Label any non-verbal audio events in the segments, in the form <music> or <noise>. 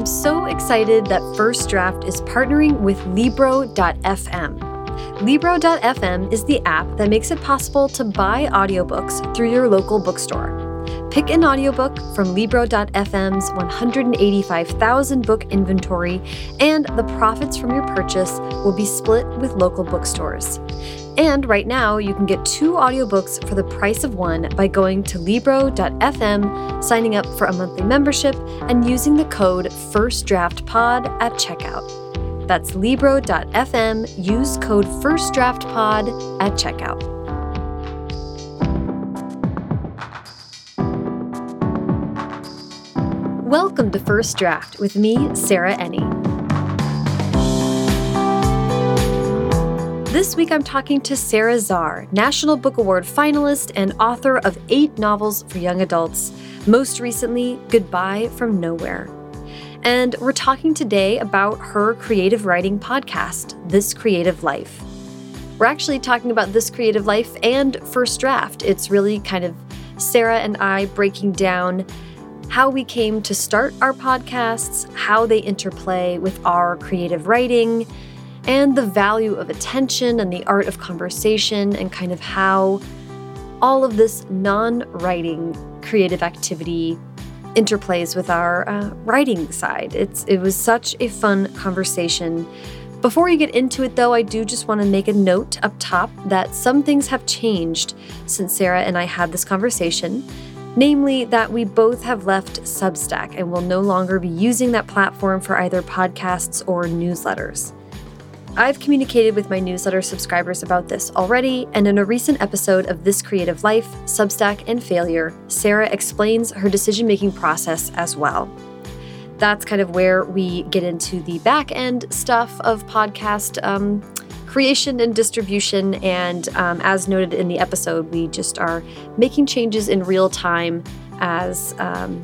I'm so excited that First Draft is partnering with Libro.fm. Libro.fm is the app that makes it possible to buy audiobooks through your local bookstore. Pick an audiobook from Libro.fm's 185,000 book inventory, and the profits from your purchase will be split with local bookstores. And right now, you can get two audiobooks for the price of one by going to Libro.fm, signing up for a monthly membership, and using the code FIRSTDRAFTPOD at checkout. That's Libro.fm. Use code FIRSTDRAFTPOD at checkout. Welcome to First Draft with me, Sarah Enni. This week I'm talking to Sara Zarr, National Book Award finalist and author of eight novels for young adults, most recently, Goodbye from Nowhere. And we're talking today about her creative writing podcast, This Creative Life. We're actually talking about This Creative Life and First Draft. It's really kind of Sarah and I breaking down how we came to start our podcasts, how they interplay with our creative writing, and the value of attention and the art of conversation, and kind of how all of this non writing creative activity interplays with our uh, writing side. It's it was such a fun conversation. Before we get into it, though, I do just want to make a note up top that some things have changed since Sara and I had this conversation namely that we both have left Substack and will no longer be using that platform for either podcasts or newsletters. I've communicated with my newsletter subscribers about this already, and in a recent episode of This Creative Life, Substack, and Failure, Sara explains her decision making process as well. That's kind of where we get into the back end stuff of podcast um, creation and distribution. And um, as noted in the episode, we just are making changes in real time as um,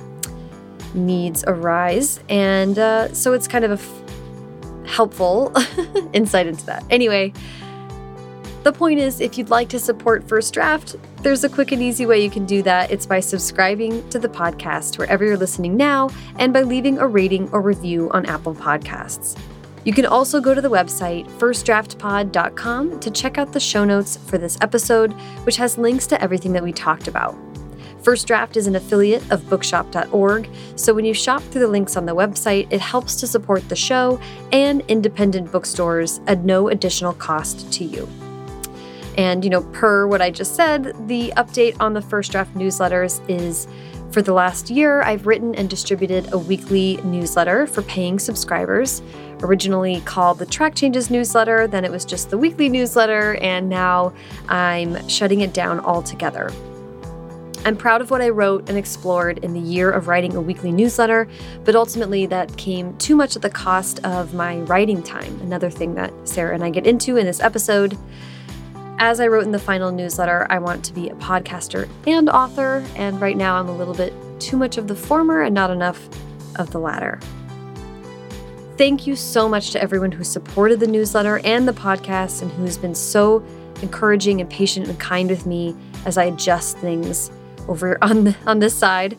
needs arise. And uh, so it's kind of a f- helpful <laughs> insight into that. Anyway, the point is, if you'd like to support First Draft, there's a quick and easy way you can do that. It's by subscribing to the podcast wherever you're listening now and by leaving a rating or review on Apple Podcasts. You can also go to the website firstdraftpod.com to check out the show notes for this episode, which has links to everything that we talked about. First Draft is an affiliate of bookshop.org, so when you shop through the links on the website, it helps to support the show and independent bookstores at no additional cost to you. And, you know, per what I just said, the update on the First Draft newsletters is for the last year, I've written and distributed a weekly newsletter for paying subscribers originally called the Track Changes newsletter, then it was just the weekly newsletter, and now I'm shutting it down altogether. I'm proud of what I wrote and explored in the year of writing a weekly newsletter, but ultimately that came too much at the cost of my writing time, another thing that Sara and I get into in this episode. As I wrote in the final newsletter, I want to be a podcaster and author, and right now I'm a little bit too much of the former and not enough of the latter. Thank you so much to everyone who supported the newsletter and the podcast and who's been so encouraging and patient and kind with me as I adjust things over <laughs> on the, on this side.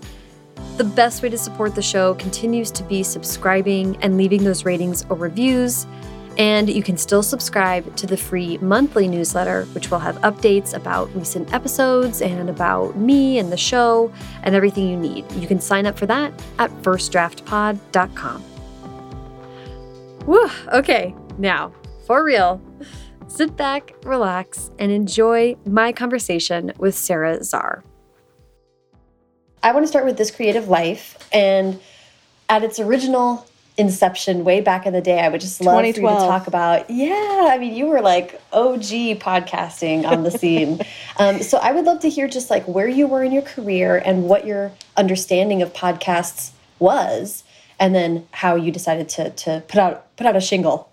The best way to support the show continues to be subscribing and leaving those ratings or reviews. And you can still subscribe to the free monthly newsletter, which will have updates about recent episodes and about me and the show and everything you need. You can sign up for that at firstdraftpod.com. Whew, okay, now, for real, sit back, relax, and enjoy my conversation with Sara Zarr. I want to start with this creative life, and at its original inception, way back in the day, I would just love for you to talk about. Yeah, I mean, you were like OG podcasting on the scene. <laughs> um, so I would love to hear just like where you were in your career and what your understanding of podcasts was and then how you decided to to put out put out a shingle.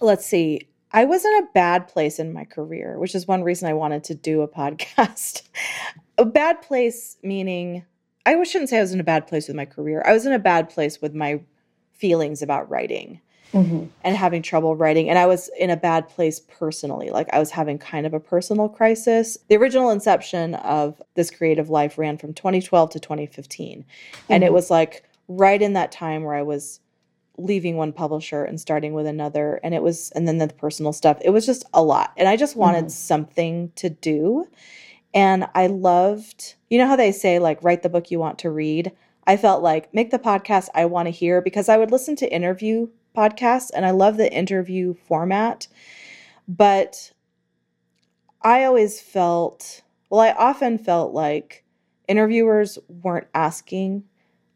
Let's see. I was in a bad place in my career, which is one reason I wanted to do a podcast. <laughs> a bad place meaning I shouldn't say I was in a bad place with my career. I was in a bad place with my feelings about writing. Mm -hmm. and having trouble writing. And I was in a bad place personally. Like I was having kind of a personal crisis. The original inception of this creative life ran from 2012 to 2015. Mm -hmm. And it mm-hmm. was like right in that time where I was leaving one publisher and starting with another and it was and then the personal stuff it was just a lot and i just wanted mm -hmm. something to do and i loved you know how they say like write the book you want to read i felt like make the podcast i want to hear because i would listen to interview podcasts and i love the interview format. But i always felt well i often felt like interviewers weren't asking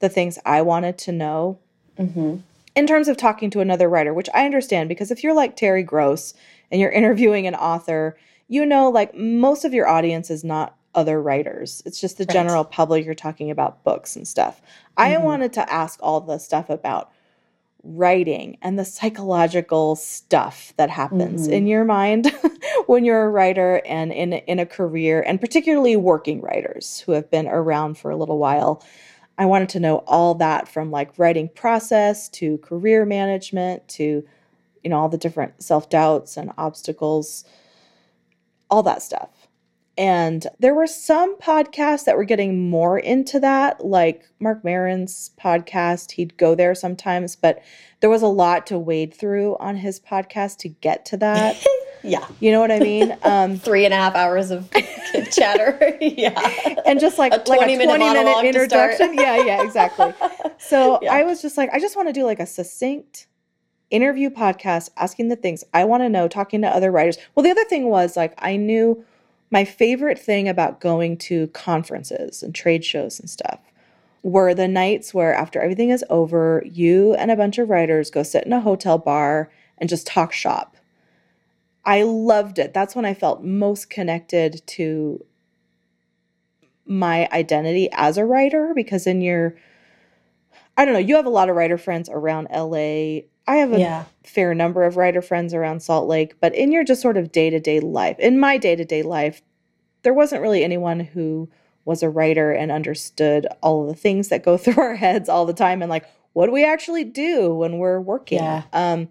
the things i wanted to know mm -hmm in terms of talking to another writer, which I understand because if you're like Terry Gross and you're <laughs> interviewing an author, you know, like most of your audience is not other writers. It's just the right. general public. You're talking about books and stuff. Mm-hmm. I wanted to ask all the stuff about writing and the psychological stuff that happens mm-hmm. in your mind <laughs> when you're a writer and in in a career and particularly working writers who have been around for a little while I wanted to know all that from like writing process to career management to, you know, all the different self doubts and obstacles, all that stuff. And there were some podcasts that were getting more into that, like Marc Maron's podcast. He'd go there sometimes, but there was a lot to wade through on his podcast to get to that. <laughs> yeah. You know what I mean? <laughs> Um, Three and a half hours of chatter. <laughs> yeah. And just like a 20 like a minute, 20 minute introduction. yeah, yeah, exactly. So yeah. I was just like, I just want to do like a succinct interview podcast asking the things I want to know, talking to other writers. Well, the other thing was like, I knew my favorite thing about going to conferences and trade shows and stuff were the nights where after everything is over, you and a bunch of writers go sit in a hotel bar and just talk shop. I loved it. That's when I felt most connected to my identity as a writer because in your I don't know, you have a lot of writer friends around LA I have a yeah. fair number of writer friends around Salt Lake, but in your just sort of day to day life, in my day to day life, there wasn't really anyone who was a writer and understood all of the things that go <laughs> through our heads all the time and like, what do we actually do when we're working? Yeah. Um,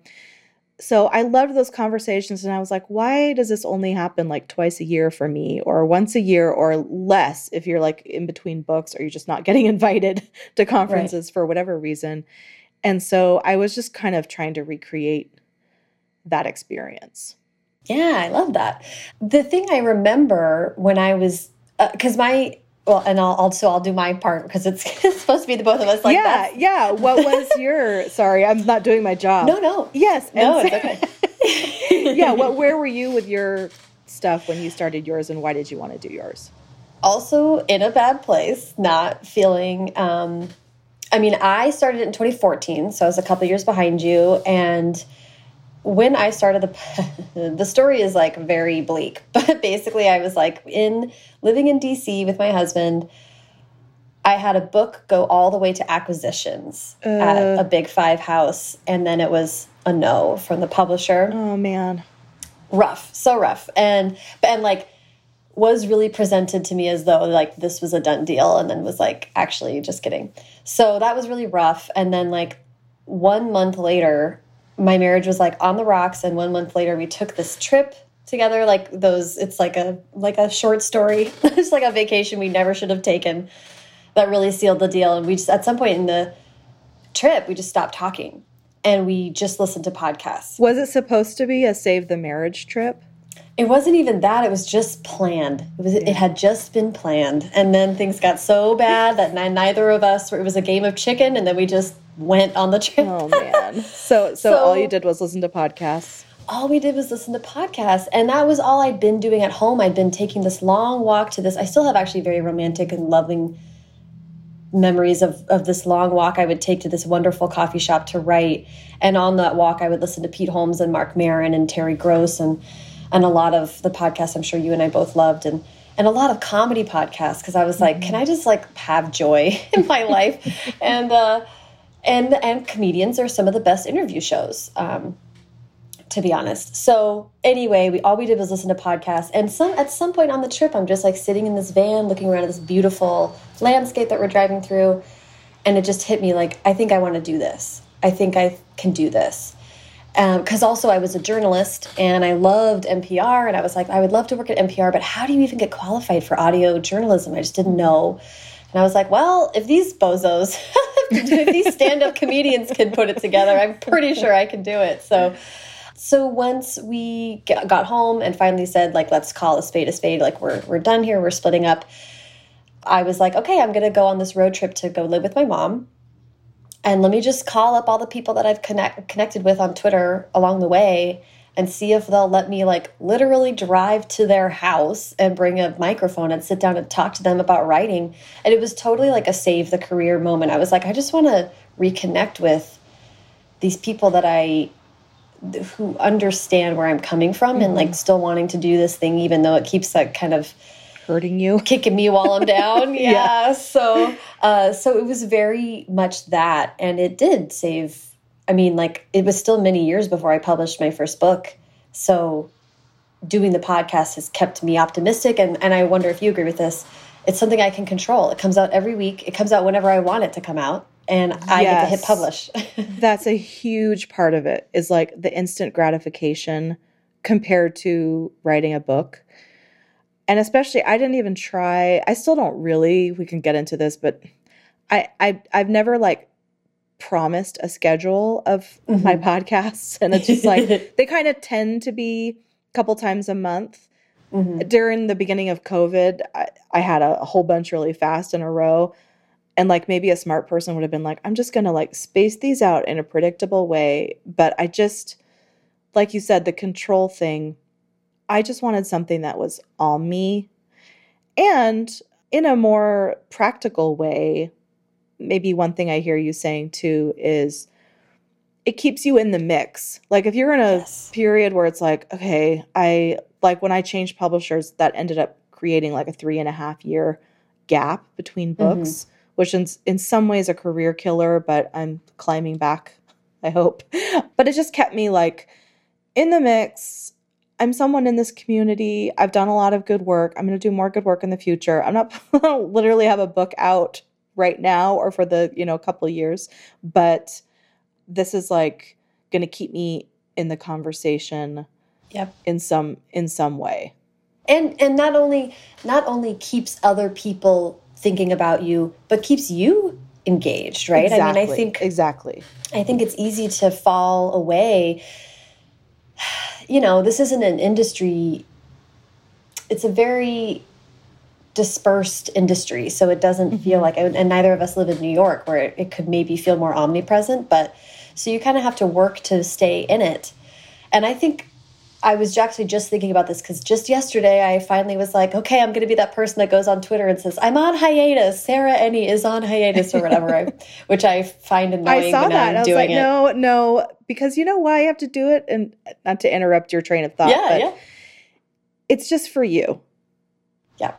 so I loved those conversations and I was like, why does this only happen like twice a year for me or once a year or less if you're like in between books or you're just not getting <laughs> invited to conferences right. for whatever reason? And so I was just kind of trying to recreate that experience. Yeah, I love that. The thing I remember when I was, because uh, my, well, and I'll also I'll do my part because it's, <laughs> it's, supposed to be the both of us. Like yeah, yeah. What was <laughs> your? sorry, I'm not doing my job. No, no. Yes, no, it's <laughs> okay. yeah. What? Where were you with your stuff when you started yours, and why did you want to do yours? Also, in a bad place, not feeling um, I mean, I started in 2014, so I was a couple years behind you. And when I started the <laughs> the story is like very bleak, <laughs> but basically I was like in living in DC with my husband. I had a book go all the way to acquisitions uh, at a big five house, and then it was a no from the publisher. Oh man, rough, so rough, and and like was really presented to me as though like this was a done deal and then was like actually just kidding. So that was really rough and then like 1 month later my marriage was like on the rocks and 1 month later we took this trip together like those it's like a like a short story. <laughs> it's like a vacation we never should have taken that really sealed the deal and we just at some point in the trip we just stopped talking and we just listened to podcasts. Was it supposed to be a save the marriage trip? It wasn't even that. It was just planned. It was. It had just been planned, and then things got so bad that neither of us. It was a game of chicken, and then we just went on the trip. Oh man! So, so, <laughs> so all you did was listen to podcasts. All we did was listen to podcasts, and that was all I'd been doing at home. I'd been taking this long walk to this. I still have actually very romantic and loving memories of, of this long walk I would take to this wonderful coffee shop to write. And on that walk, I would listen to Pete Holmes and Marc Maron and Terry Gross and and a lot of the podcasts I'm sure you and I both loved and and a lot of comedy podcasts because I was like, can I just like have joy <laughs> in my life? <laughs> And uh, and and comedians are some of the best interview shows, um, to be honest. So anyway, we all we did was listen to podcasts, and some at some point on the trip, I'm just like sitting in this van, looking around at this beautiful landscape that we're driving through, and it just hit me like, I think I want to do this. I think I can do this because um, also I was a journalist and I loved NPR and I was like, I would love to work at NPR, but how do you even get qualified for audio journalism? I just didn't know. And I was like, well, if these bozos <laughs> if, these stand-up comedians can put it together, I'm pretty sure I can do it. So, so once we got home and finally said, like, let's call a spade a spade, like we're we're done here, we're splitting up. I was like, okay, I'm to go on this road trip to go live with my mom. And let me just call up all the people that I've connect, connected with on Twitter along the way and see if they'll let me like literally drive to their house and bring a microphone and sit down and talk to them about writing. And it was totally like a save the career moment. I was like, I just want to reconnect with these people that I who understand where I'm coming from mm -hmm. and like mm-hmm. still wanting to do this thing even though it keeps that kind of hurting you <laughs> kicking me while i'm down <laughs> yeah. yeah. so uh so it was very much that and it did save i mean like it was still many years before i published my first book so doing the podcast has kept me optimistic and and i wonder if you agree with this it's something i can control it comes out every week it comes out whenever i want it to come out and i yes. get to hit publish <laughs> that's a huge part of it is like the instant gratification compared to writing a book and especially I didn't even try. I still don't really. We can get into this, but I I I've never like promised a schedule of mm-hmm. my podcasts, <laughs> and it's just like <laughs> they kind of tend to be a couple times a month. Mm-hmm. During the beginning of COVID, I, I had a, a whole bunch really fast in a row. And like maybe a smart person would have been like, I'm just going to like space these out in a predictable way. But I just, like you said, the control thing I just wanted something that was all me. And in a more practical way, maybe one thing I hear you saying too is it keeps you in the mix. Like if you're in a yes. period where it's like, okay, I like when I changed publishers, that ended up creating like a three and a half year gap between mm-hmm. books, mm-hmm. which in, in some ways a career killer, but I'm climbing back, I hope. <laughs> But it just kept me like in the mix I'm someone in this community. I've done a lot of good work. I'm going to do more good work in the future. I'm not <laughs> literally have a book out right now or for the, you know, a couple years, but this is like going to keep me in the conversation yep. in some in some way. And and not only not only keeps other people thinking about you, but keeps you engaged, right? Exactly. I mean, I think Exactly. I think it's easy to fall away you know, this isn't an industry, it's a very dispersed industry. So it doesn't mm -hmm. feel like, and neither of us live in New York where it, it could maybe feel more omnipresent, but so you kind of have to work to stay in it. And I think I was actually just thinking about this because just yesterday I finally was like, okay, I'm going to be that person that goes on Twitter and says, I'm on hiatus. Sarah Enni is on hiatus or whatever, I, <laughs> which I find annoying. I saw that. I'm I was like, it. no, no, because you know why you have to do it? And not to interrupt your train of thought, yeah, but yeah. it's just for you. Yeah.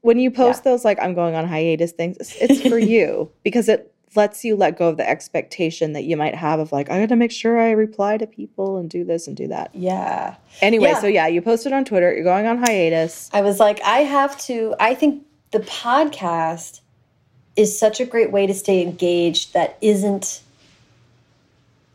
When you post yeah. those, like, I'm going on hiatus things, it's for <laughs> you because it lets you let go of the expectation that you might have of like, I gotta make sure I reply to people and do this and do that. Yeah. Anyway, yeah. so yeah, you posted on Twitter, you're going on hiatus. I was like, I have to, I think the podcast is such a great way to stay engaged that isn't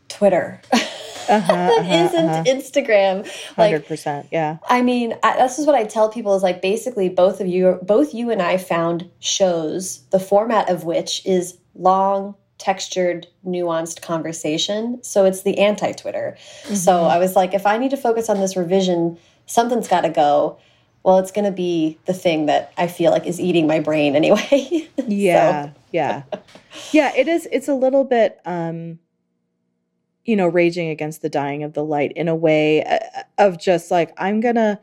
Twitter. <laughs> Uh -huh, uh -huh, isn't uh -huh. Instagram. Like, 100%. Yeah. I mean, I, this is what I tell people is like basically both of you, both you and I found shows, the format of which is long, textured, nuanced conversation. So it's the anti Twitter. Mm -hmm. So I was like, if I need to focus on this revision, something's got to go. Well, it's going to be the thing that I feel like is eating my brain anyway. <laughs> yeah. yeah. Yeah. It is. It's a little bit, um, you know, raging against the dying of the light in a way uh, of just like, I'm going to,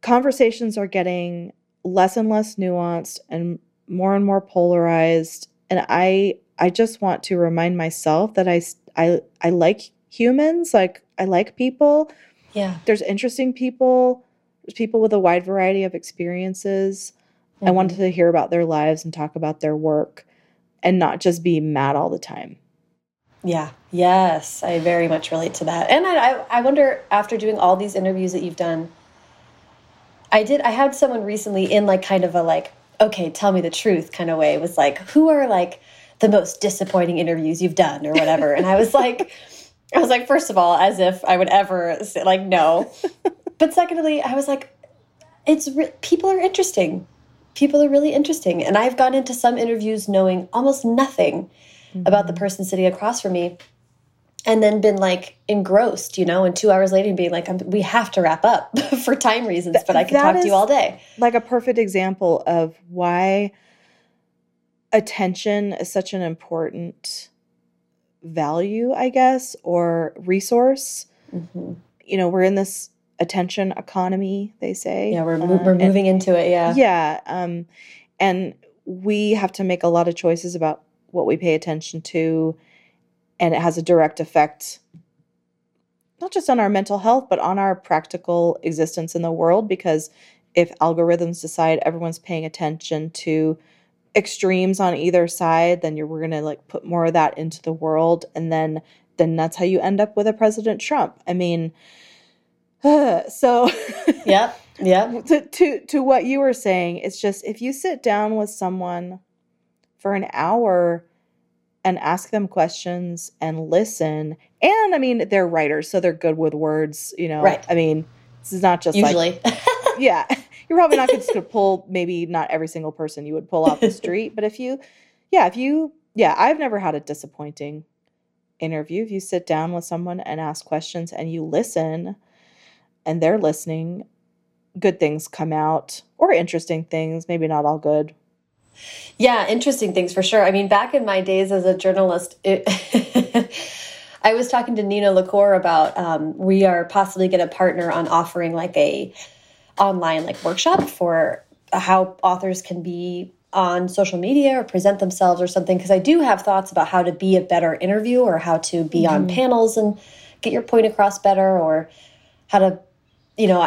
conversations are getting less and less nuanced and more and more polarized. And i i just want to remind myself that i i i like humans like i like people. Yeah. There's interesting people. There's people with a wide variety of experiences. Mm-hmm. i wanted to hear about their lives and talk about their work and not just be mad all the time. Yeah. Yes. I very much relate to that. And i i wonder after doing all these interviews that you've done i did i had someone recently in like kind of a like okay, tell me the truth kind of way. Was like, who are like the most disappointing interviews you've done or whatever. And I was <laughs> like, I was like, first of all, as if I would ever say, like, no. <laughs> but secondly, I was like, it's people are interesting. people are really interesting. And I've gone into some interviews knowing almost nothing mm -hmm. about the person sitting across from me and then been like engrossed, you know, and two hours later being like, we have to wrap up <laughs> for time reasons, but I can that talk to you all day. Like a perfect example of why attention is such an important value, I guess, or resource. Mm -hmm. You know, we're in this attention economy, they say. Yeah, we're, uh, we're moving and, into it. Yeah. Yeah. Um, and we have to make a lot of choices about what we pay attention to and it has a direct effect not just on our mental health but on our practical existence in the world because if algorithms decide everyone's paying attention to extremes on either side then you're we're going to like put more of that into the world and then then that's how you end up with a president trump. I mean uh, <sighs> so <laughs> yeah yeah to, to to what you were saying it's just if you sit down with someone for an hour and ask them questions and listen. And I mean, they're writers, so they're good with words, you know. Right. I mean, this is not just usually. Like, <laughs> yeah, you're probably not going to pull maybe not every single person you would pull off the street, but if you, yeah, if you, yeah, I've never had a disappointing interview. If you sit down with someone and ask questions and you listen, and they're listening, good things come out or interesting things. Maybe not all good, yeah, interesting things for sure. I mean, back in my days as a journalist, it, <laughs> I was talking to Nina LaCour about um, we are possibly going to partner on offering like a online like workshop for how authors can be on social media or present themselves or something because I do have thoughts about how to be a better interview or how to be mm -hmm. on mm-hmm. panels and get your point across better or how to you know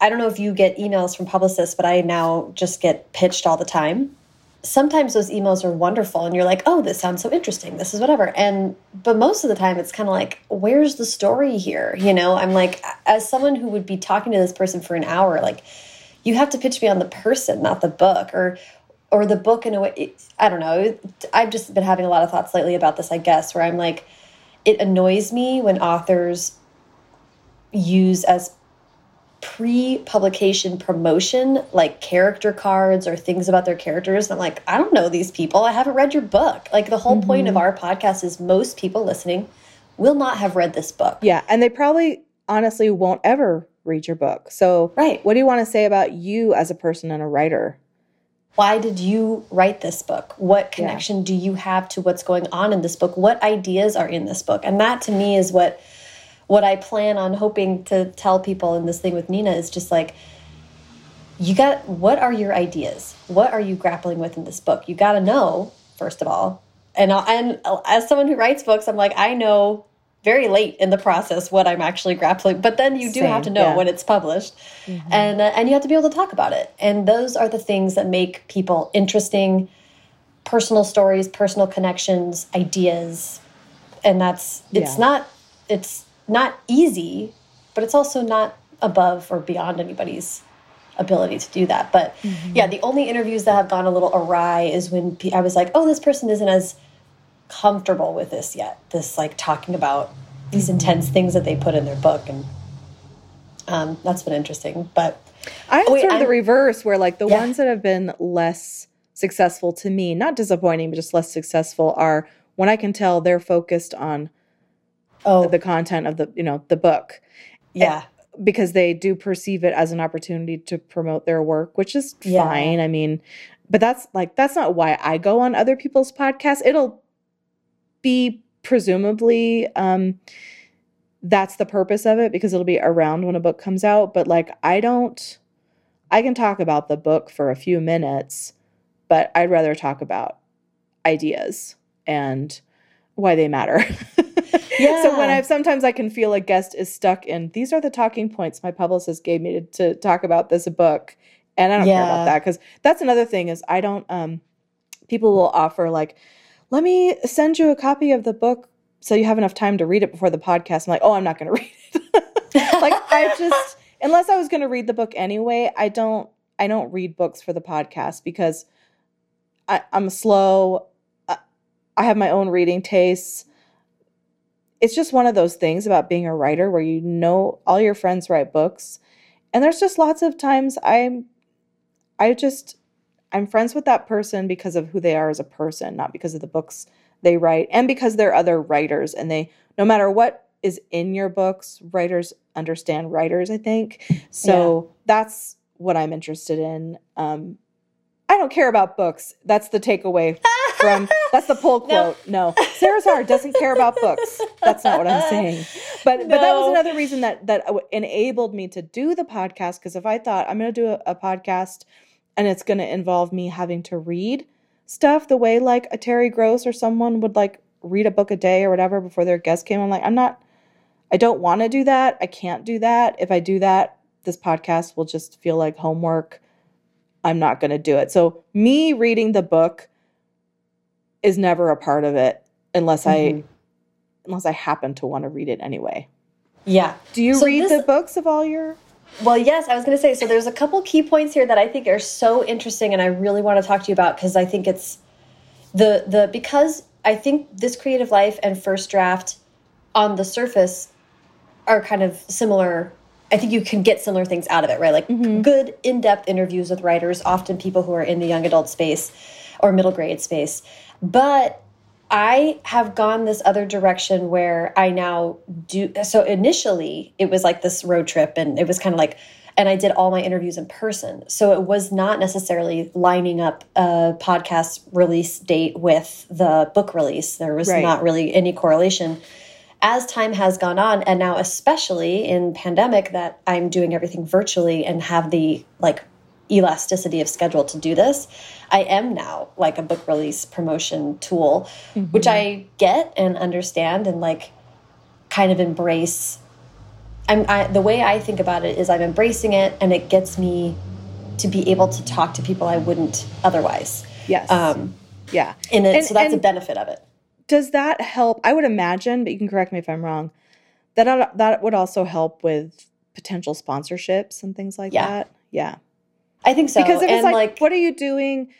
I don't know if you get emails from publicists but I now just get pitched all the time sometimes those emails are wonderful and you're like, oh, this sounds so interesting. This is whatever. And, but most of the time it's kind of like, where's the story here? You know, I'm like, as someone who would be talking to this person for an hour, like, you have to pitch me on the person, not the book or, or the book in a way. I don't know. I've just been having a lot of thoughts lately about this, I guess, where I'm like, it annoys me when authors use as pre-publication promotion like character cards or things about their characters. And i'm like i don't know these people. I haven't read your book. Like the whole mm -hmm. point of mm-hmm. our podcast is most people listening will not have read this book. Yeah and they probably honestly won't ever read your book. So right. what do you want to say about you as a person and a writer? Why did you write this book? What connection yeah. do you have to what's going on in this book? What ideas are in this book? And that to me is what what I plan on hoping to tell people in this thing with Nina is just like, you got, what are your ideas? What are you grappling with in this book? You got to know, first of all. And, and as someone who writes books, I'm like, I know very late in the process what I'm actually grappling. But then you do Same, have to know yeah. when it's published, mm -hmm. and uh, and you have to be able to talk about it. And those are the things that make people interesting, personal stories, personal connections, ideas, and that's it's yeah. not it's not easy, but it's also not above or beyond anybody's ability to do that. But mm -hmm. yeah, the only interviews that have gone a little awry is when I was like, oh, this person isn't as comfortable with this yet. This like talking about these mm-hmm. intense things that they put in their book. And um, that's been interesting. But I'm oh, wait, sort of I'm, the reverse where like the yeah. ones that have been less successful to me, not disappointing, but just less successful are when I can tell they're focused on oh. the content of the you know the book. Yeah. and, because they do perceive it as an opportunity to promote their work which is yeah. fine. I mean but that's like that's not why i go on other people's podcasts. It'll be presumably um that's the purpose of it because it'll be around when a book comes out. But like i don't i can talk about the book for a few minutes but i'd rather talk about ideas and why they matter Yeah. <laughs> so when I sometimes I can feel a guest is stuck in these are the talking points my publicist gave me to, to talk about this book, and I don't yeah. care about that because that's another thing is I don't. um People will offer like, let me send you a copy of the book so you have enough time to read it before the podcast. I'm like, oh, I'm not going <laughs> to read it. like I <laughs> just unless I was going to read the book anyway, I don't. I don't read books for the podcast because I, I'm slow. I have my own reading tastes it's just one of those things about being a writer where you know all your friends write books and there's just lots of times i'm i just I'm friends with that person because of who they are as a person, not because of the books they write and because they're other writers and they no matter what is in your books, writers understand writers, I think. So yeah. that's what I'm interested in. Um, I don't care about books. That's the takeaway <laughs> from that's the pull <laughs> quote. No, no. Sara doesn't care about books. That's not what I'm saying. But no. but that was another reason that that enabled me to do the podcast because if I thought I'm going to do a, a podcast and it's going to involve me having to read stuff the way like a Terry Gross or someone would like read a book a day or whatever before their guest came, I'm like I'm not. I don't want to do that. I can't do that. If I do that, this podcast will just feel like homework. I'm not going to do it. So, me reading the book is never a part of it unless mm-hmm. I unless I happen to want to read it anyway. Yeah. Do you so read this, the books of all your Well, yes, I was going to say so there's a couple key points here that I think are so interesting and I really want to talk to you about because I think it's the the because I think this creative life and first draft on the surface are kind of similar I think you can get similar things out of it, right? Like mm -hmm. good in-depth interviews with writers, often people who are in the young adult space or middle grade space. But I have gone this other direction where I now do. So initially, it was like this road trip, and it was kind of like, and I did all my interviews in person. So it was not necessarily lining up a podcast release date with the book release. There was right. not really any correlation. As time has gone on, and now especially in pandemic, that I'm doing everything virtually and have the like elasticity of schedule to do this, I am now like a book release promotion tool, mm -hmm. which I get and understand and like kind of embrace. I'm I, the way I think about it is I'm embracing it and it gets me to be able to talk to people I wouldn't otherwise. Yes. Um, yeah. And, it, and so that's a benefit of it. Does that help? I would imagine, but you can correct me if I'm wrong. That that would also help with potential sponsorships and things like yeah. that. Yeah. I think so. Because if it's like, like, what are you doing?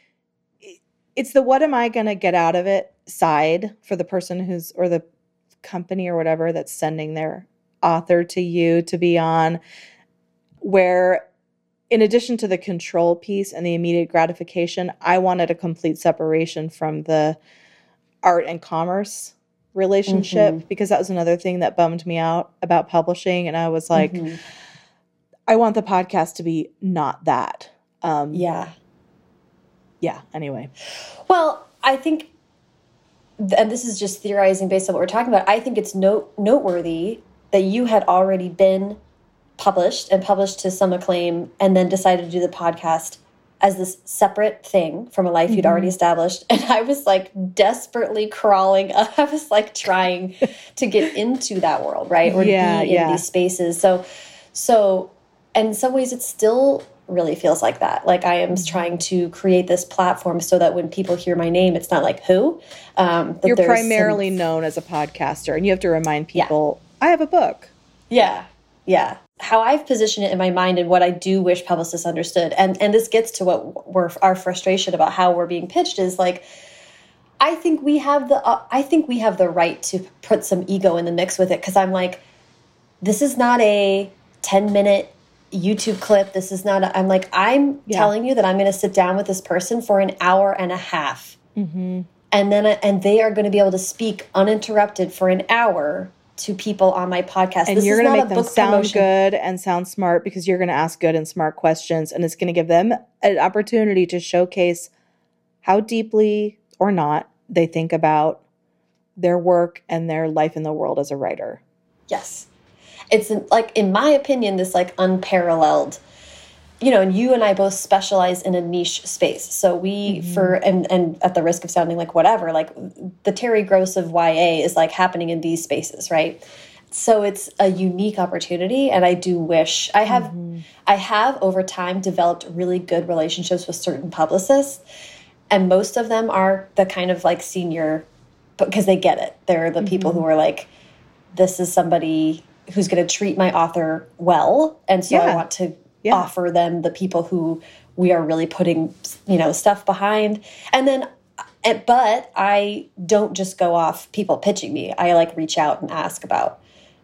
It's the what am I going to get out of it side for the person who's, or the company or whatever that's sending their author to you to be on, where in addition to the control piece and the immediate gratification, I wanted a complete separation from the art and commerce relationship mm-hmm. because that was another thing that bummed me out about publishing. And I was like, mm-hmm. I want the podcast to be not that. Um, yeah. Yeah. Anyway. Well, I think, and this is just theorizing based on what we're talking about. I think it's note noteworthy that you had already been published and published to some acclaim, and then decided to do the podcast as this separate thing from a life mm -hmm. you'd already mm-hmm. established. And I was like desperately crawling up. <laughs> I was like trying to get into that world, right? Or yeah, be in yeah. these spaces. So, so, in some ways, it still really feels like that. Like I am mm-hmm. trying to create this platform so that when people hear my name, it's not like who. Um, You're primarily some... known as a podcaster, and you have to remind people, yeah. I have a book. Yeah, yeah. How I've positioned it in my mind and what I do wish publicists understood, and and this gets to what we're our frustration about how we're being pitched is like. I think we have the uh, I think we have the right to put some ego in the mix with it because I'm like, this is not a 10 minute YouTube clip. This is not, i am like, I'm yeah. telling you that I'm going to sit down with this person for an hour and a half. Mm -hmm. And then, and they are going to be able to speak uninterrupted for an hour to people on my podcast. And this you're going to make them sound promotion. good and sound smart because you're going to ask good and smart questions. And it's going to give them an opportunity to showcase how deeply or not they think about their work and their life in the world as a writer. Yes it's like in my opinion this like unparalleled you know and you and i both specialize in a niche space so we mm -hmm. for and and at the risk of sounding like whatever like the terry gross of ya is like happening in these spaces right so it's a unique opportunity and i do wish i have mm -hmm. i have over time developed really good relationships with certain publicists and most of them are the kind of like senior because they get it they're the mm -hmm. people who mm-hmm. are like this is somebody who's going to treat my author well and so yeah. i want to yeah. offer them the people who we are really putting you know stuff behind and then eh, but i don't just go off people pitching me i like reach out and ask about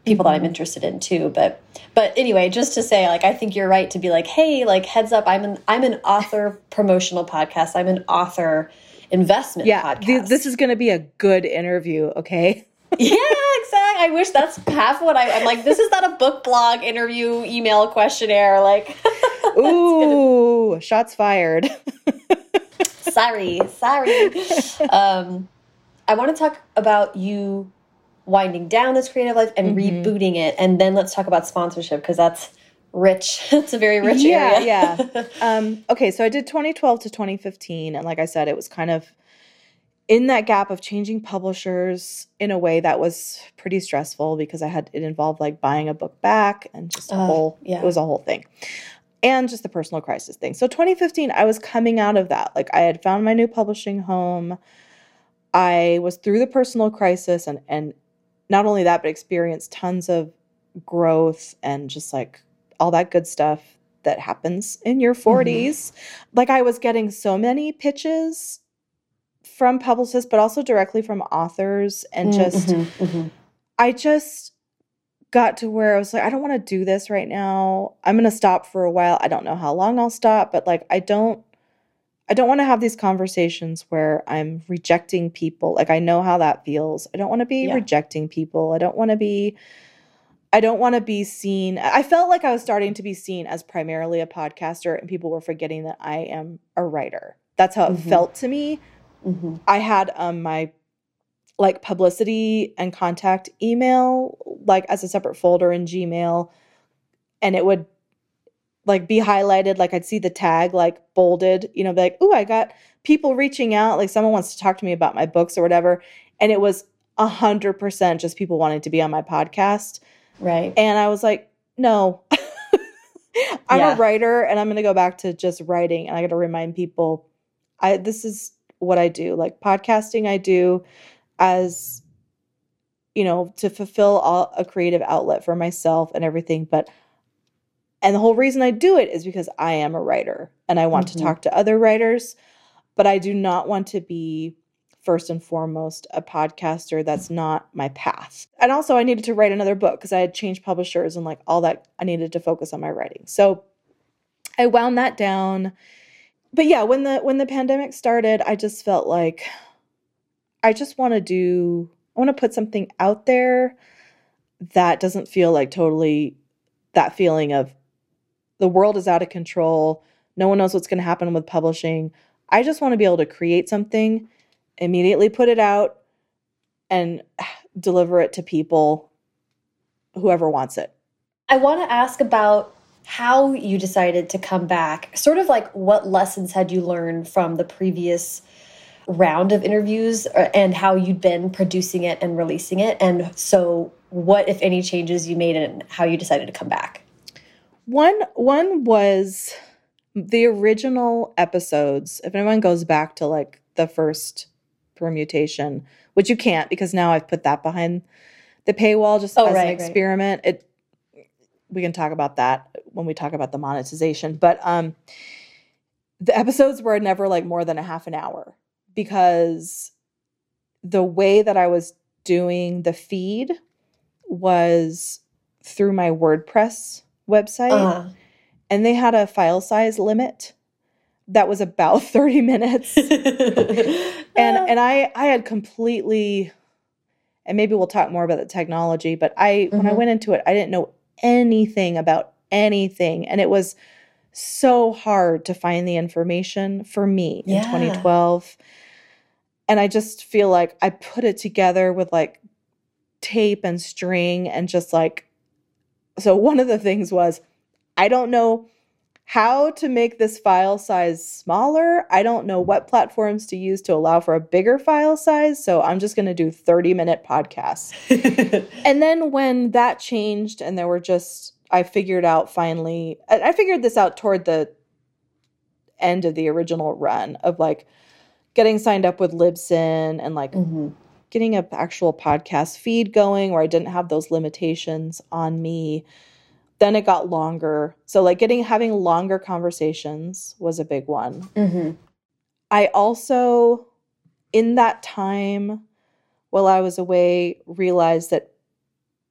people that I'm Mhm. interested in too. But but anyway, just to say, like I think you're right to be like, hey, like heads up, I'm an I'm an author promotional podcast. I'm an author investment Yeah, podcast. th- this is going to be a good interview, okay? yeah, exactly. I wish that's half what I, I'm like. This is not a book blog interview email questionnaire. Like, <laughs> Ooh, shots fired. <laughs> sorry, sorry. Um, I want to talk about you winding down this creative life and Mhm. rebooting it, and then let's talk about sponsorship because that's rich. <laughs> it's a very rich yeah, area. yeah. Um, okay, so I did 2012 to 2015, and like I said, it was kind of in that gap of changing publishers in a way that was pretty stressful because I had it involved like buying a book back and just a Uh, whole yeah. it was a whole thing. And just the personal crisis thing. So 2015, I was coming out of that. Like I had found my new publishing home. I was through the personal crisis and and not only that, but experienced tons of growth and just like all that good stuff that happens in your 40s. Like I was getting so many pitches from publicists, but also directly from authors. And just, Mhm, mhm. I just got to where I was like, I don't want to do this right now. I'm going to stop for a while. I don't know how long I'll stop, but like, I don't. I don't want to have these conversations where I'm rejecting people. Like I know how that feels. I don't want to be Yeah. rejecting people. I don't want to be I don't want to be seen. I felt like I was starting to be seen as primarily a podcaster and people were forgetting that I am a writer. That's how it Mhm. felt to me. Mhm. I had um my like publicity and contact email like as a separate folder in Gmail and it would like be highlighted like I'd see the tag like bolded, you know, be like, oh I got people reaching out like someone wants to talk to me about my books or whatever." And it was a hundred percent just people wanting to be on my podcast. Right. And I was like, no, <laughs> I'm Yeah. a writer and I'm going to go back to just writing. And I got to remind people, I, this is what I do. Like podcasting, I do as, you know, to fulfill all, a creative outlet for myself and everything. But, and the whole reason I do it is because I am a writer and I want Mhm. to talk to other writers, but I do not want to be first and foremost a podcaster that's not my path and also i needed to write another book because i had changed publishers and like all that i needed to focus on my writing so i wound that down but yeah when the when the pandemic started i just felt like i just want to do i want to put something out there that doesn't feel like totally that feeling of the world is out of control no one knows what's going to happen with publishing. I just want to be able to create something immediately put it out and <sighs> deliver it to people whoever wants it. I want to ask about how you decided to come back. Sort of like what lessons had you learned from the previous round of interviews uh, and how you'd been producing it and releasing it. And so, what, if any, changes you made and how you decided to come back? one one was the original episodes if anyone goes back to like the first permutation which you can't because now i've put that behind the paywall just Oh, as right, an right. experiment it we can talk about that when we talk about the monetization but um the episodes were never like more than a half an hour because the way that i was doing the feed was through my wordpress website Uh, and they had a file size limit that was about <laughs> 30 minutes. <laughs> And and I I had completely and maybe we'll talk more about the technology but I when I Mhm. went into it I didn't know anything about anything. And it was so hard to find the information for me in 2012 and I just feel like I put it together with like tape and string and just like so one of the things was I don't know how to make this file size smaller. I don't know what platforms to use to allow for a bigger file size. So I'm just going to do 30 minute podcasts. <laughs> And then when that changed and there were just, I figured out finally, I figured this out toward the end of the original run of like getting signed up with Libsyn and like Mhm. getting an actual podcast feed going where I didn't have those limitations on me. Then it got longer. So like getting having longer conversations was a big one. Mhm. I also in that time while I was away realized that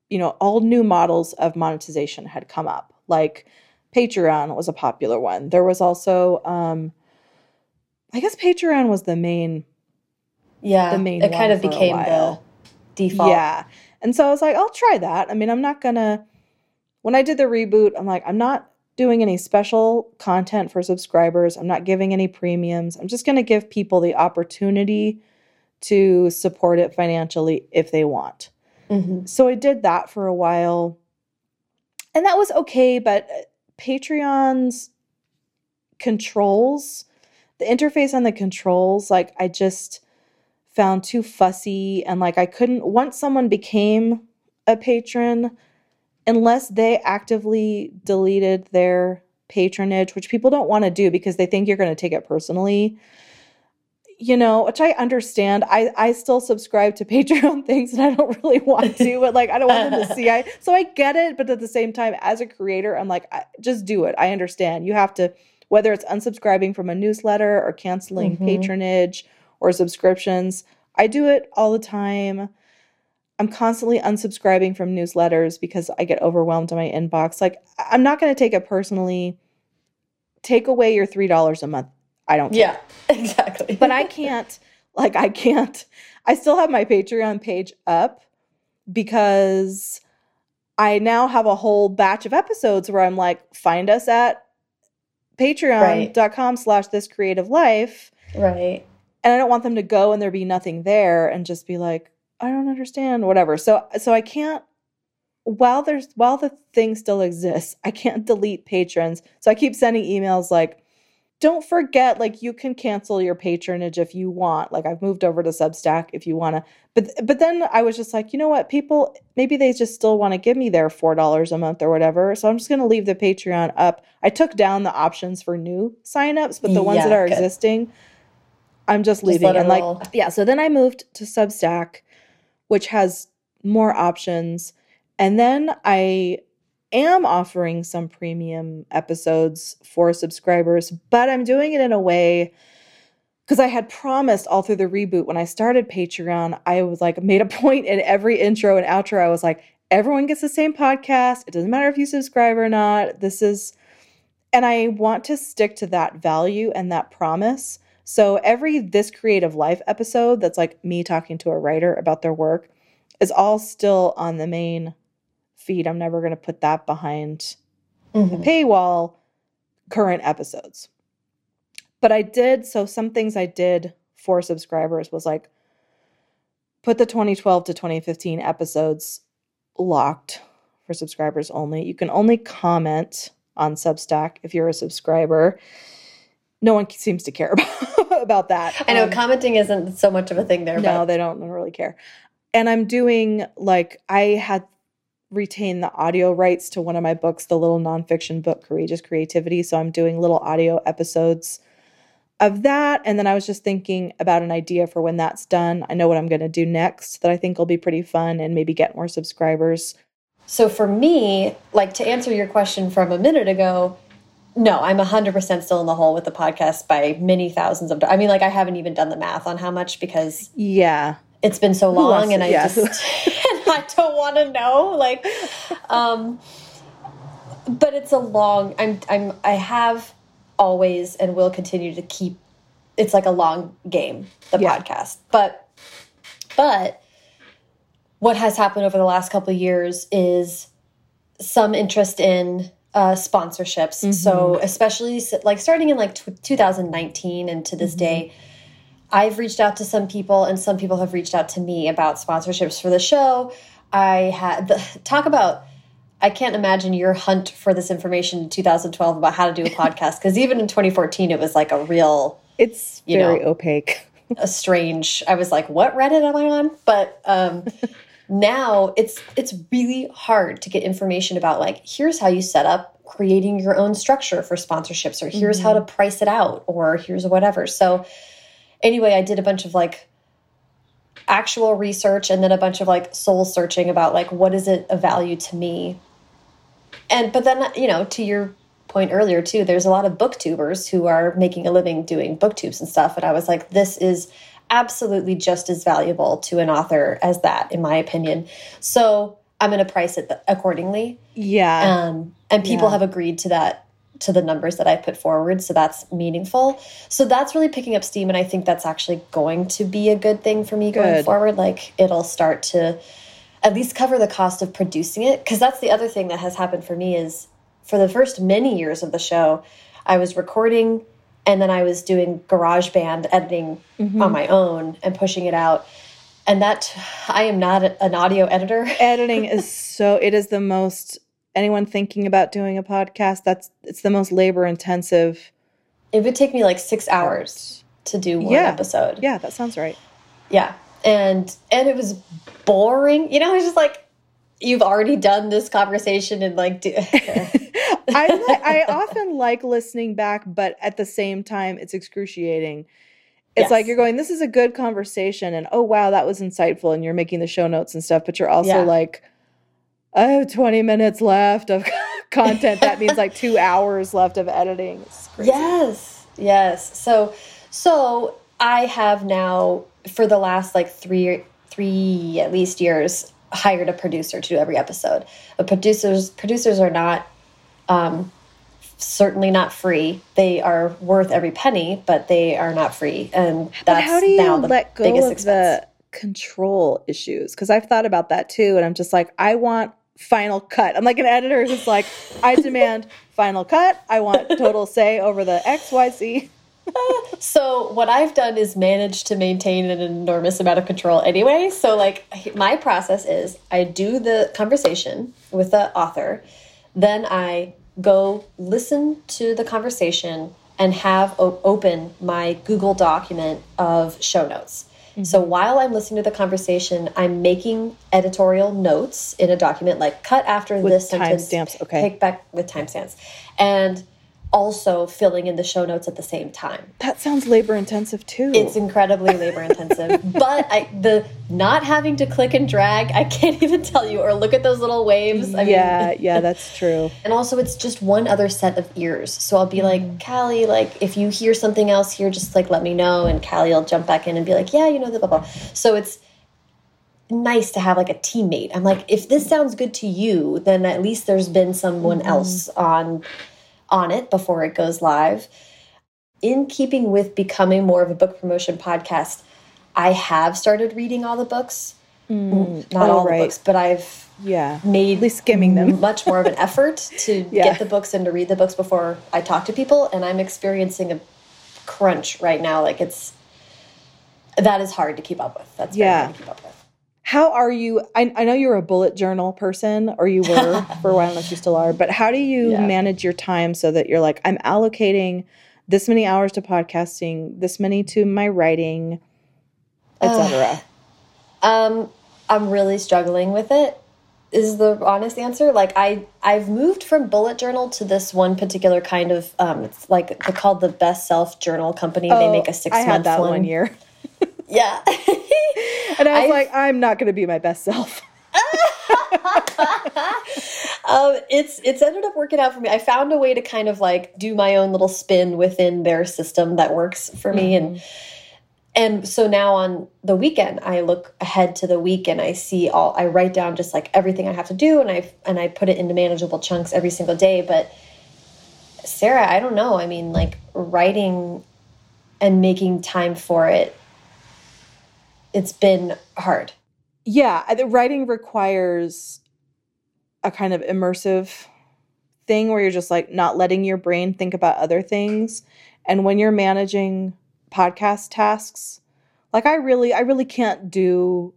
you know, all new models of monetization had come up. Like Patreon was a popular one. There was also, um, I guess Patreon was the main. Yeah, the main it kind of one for a became the default. Yeah. And so I was like, I'll try that. I mean, I'm not gonna. When I did the reboot, I'm like, I'm not doing any special content for subscribers. I'm not giving any premiums. I'm just gonna give people the opportunity to support it financially if they want. Mhm. So I did that for a while. And that was okay, but uh, Patreon's controls, the interface on the controls, like I just found too fussy and like I couldn't once someone became a patron unless they actively deleted their patronage, which people don't want to do because they think you're going to take it personally you know, which I understand. I I still subscribe to <laughs> Patreon things and I don't really want to, but like I don't want them to see. I so I get it, but at the same time, as a creator, I'm like, I, just do it. I understand. You have to, whether it's unsubscribing from a newsletter or canceling Mhm. patronage or subscriptions. I do it all the time. I'm constantly unsubscribing from newsletters because I get overwhelmed in my inbox. Like I'm not going to take it personally. Take away your three dollars a month. I don't care Yeah, <laughs> exactly. but I can't like I can't I still have my Patreon page up because I now have a whole batch of episodes where I'm like, find us at patreon.com slash this creative life. right. And I don't want them to go and there be nothing there and just be like, I don't understand, whatever. So so I can't while there's while the thing still exists, I can't delete patrons. So I keep sending emails like, don't forget, like you can cancel your patronage if you want. Like I've moved over to Substack if you want to. But but then I was just like, you know what? People maybe they just still want to give me their four dollars a month or whatever. So I'm just gonna leave the Patreon up. I took down the options for new signups, but the ones that are good. existing, I'm just Just leaving. it and like roll. yeah, so then I moved to Substack, which has more options. And then I am offering some premium episodes for subscribers, but I'm doing it in a way because I had promised all through the reboot when I started Patreon, I was like made a <laughs> point in every intro and outro. I was like, everyone gets the same podcast. It doesn't matter if you subscribe or not. This is, and I want to stick to that value and that promise. So every This Creative Life episode that's like me talking to a writer about their work is all still on the main feed. I'm never going to put that behind Mhm. paywall current episodes. But I did, so some things I did for subscribers was like put the 2012 to 2015 episodes locked for subscribers only. You can only comment on Substack if you're a subscriber. No one seems to care <laughs> about, about that. I know Um, commenting isn't so much of a thing there, no, but they don't really care. And I'm doing like I had retained the audio rights to one of my books, the little nonfiction book, Courageous Creativity. So I'm doing little audio episodes of that. And then I was just thinking about an idea for when that's done. I know what I'm going to do next that I think will be pretty fun and maybe get more subscribers. So for me, like to answer your question from a minute ago, no, I'm 100% still in the hole with the podcast by many thousands of I mean like I haven't even done the math on how much because Yeah. it's been so long and I yeah. just <laughs> <laughs> and I don't want to know like um but it's a long I'm I'm I have always and will continue to keep it's like a long game the Yeah. podcast but but what has happened over the last couple of years is some interest in uh, sponsorships. So especially like starting in like tw 2019 and to this day, I've reached out to some people and some people have reached out to me about sponsorships for the show. I had the, talk about. I can't imagine your hunt for this information in 2012 about how to do a <laughs> podcast because even in 2014 it was like a real It's very know. opaque. a strange i was like what reddit am i on but um <laughs> now it's it's really hard to get information about like here's how you set up creating your own structure for sponsorships or here's how to mm-hmm. price it out or here's whatever. So anyway i did a bunch of like actual research and then a bunch of like soul searching about like what is it of value to me? And but then you know to your point earlier too there's a lot of booktubers who are making a living doing booktubes and stuff and i was like this is absolutely just as valuable to an author as that in my opinion so I'm going to price it accordingly. Yeah. Um, and people Yeah. have agreed to that to the numbers that I put forward, so that's meaningful. So that's really picking up steam, and I think that's actually going to be a good thing for me going forward. Like it'll start to at least cover the cost of producing it, because that's the other thing that has happened for me is for the first many years of the show, I was recording and then I was doing GarageBand editing Mm-hmm. on my own and pushing it out. And that I am not an audio editor. <laughs> Editing is so it is the most anyone thinking about doing a podcast, that's it's the most labor intensive. It would take me like six hours to do one Yeah. episode. Yeah, that sounds right. Yeah. And and it was boring. You know, it's just like you've already done this conversation and like do <laughs> I I often like listening back, but at the same time, it's excruciating. It's Yes. like you're going, "This is a good conversation," and oh wow, that was insightful, and you're making the show notes and stuff. But you're also Yeah. like, "I have 20 minutes left of <laughs> content." That means like two <laughs> hours left of editing. Yes. Yes. So so I have now for the last like three three at least years hired a producer to do every episode. But producers producers are not um certainly not free. They are worth every penny, but they are not free. And that's But how do you now the let go biggest of expense. the control issues? Because I've thought about that too, and I'm just like, I want final cut. I'm like an editor who's like, I demand <laughs> final cut. I want total say over the X, Y, Z. <laughs> So what I've done is managed to maintain an enormous amount of control anyway. So like my process is I do the conversation with the author, then I go listen to the conversation and have open my Google document of show notes. Mm-hmm. So while I'm listening to the conversation, I'm making editorial notes in a document like cut after With this sentence, timestamps, okay. pick back with timestamps, and also filling in the show notes at the same time. That sounds labor intensive too. It's incredibly labor intensive, <laughs> but I, the not having to click and drag, I can't <laughs> even tell you, or look at those little waves. I yeah, mean, <laughs> yeah, that's true. and also it's just one other set of ears. So I'll be like, mm. Callie, like if you hear something else here, just like let me know, and Callie will jump back in and be like, yeah, you know, the blah blah. So it's nice to have like a teammate. I'm like, if this sounds good to you, then at least there's been someone mm-hmm. else on on it before it goes live. In keeping with becoming more of a book promotion podcast, I have started reading all the books. Mm. Not Oh, all right. the books, but I've Yeah. made At least skimming them. much more of an <laughs> effort to Yeah. get the books and to read the books before I talk to people. And I'm experiencing a crunch right now. Like it's that is hard to keep up with. That's Yeah. hard to keep up with. How are you? I, I know you're a bullet journal person, or you were <laughs> for a while, I don't know if you still are, but how do you Yeah. manage your time so that you're like, I'm allocating this many hours to podcasting, this many to my writing, etc. Um, I'm really struggling with it. Is the honest answer? Like I, I've moved from bullet journal to this one particular kind of. Um, it's like they're called the Best Self Journal Company. they make a six I had month that one. one year. Yeah. And I was I've- like, I'm not going to be my best self. <laughs> um, it's it's ended up working out for me. I found a way to kind of like do my own little spin within their system that works for me, and and so now on the weekend, I look ahead to the week and I see all. I write down just like everything I have to do, and I and I put it into manageable chunks every single day. But Sara, I don't know. I mean, like writing and making time for it. It's been hard. Yeah, the writing requires a kind of immersive thing where you're just like not letting your brain think about other things. And when you're managing podcast tasks, like I really I really can't do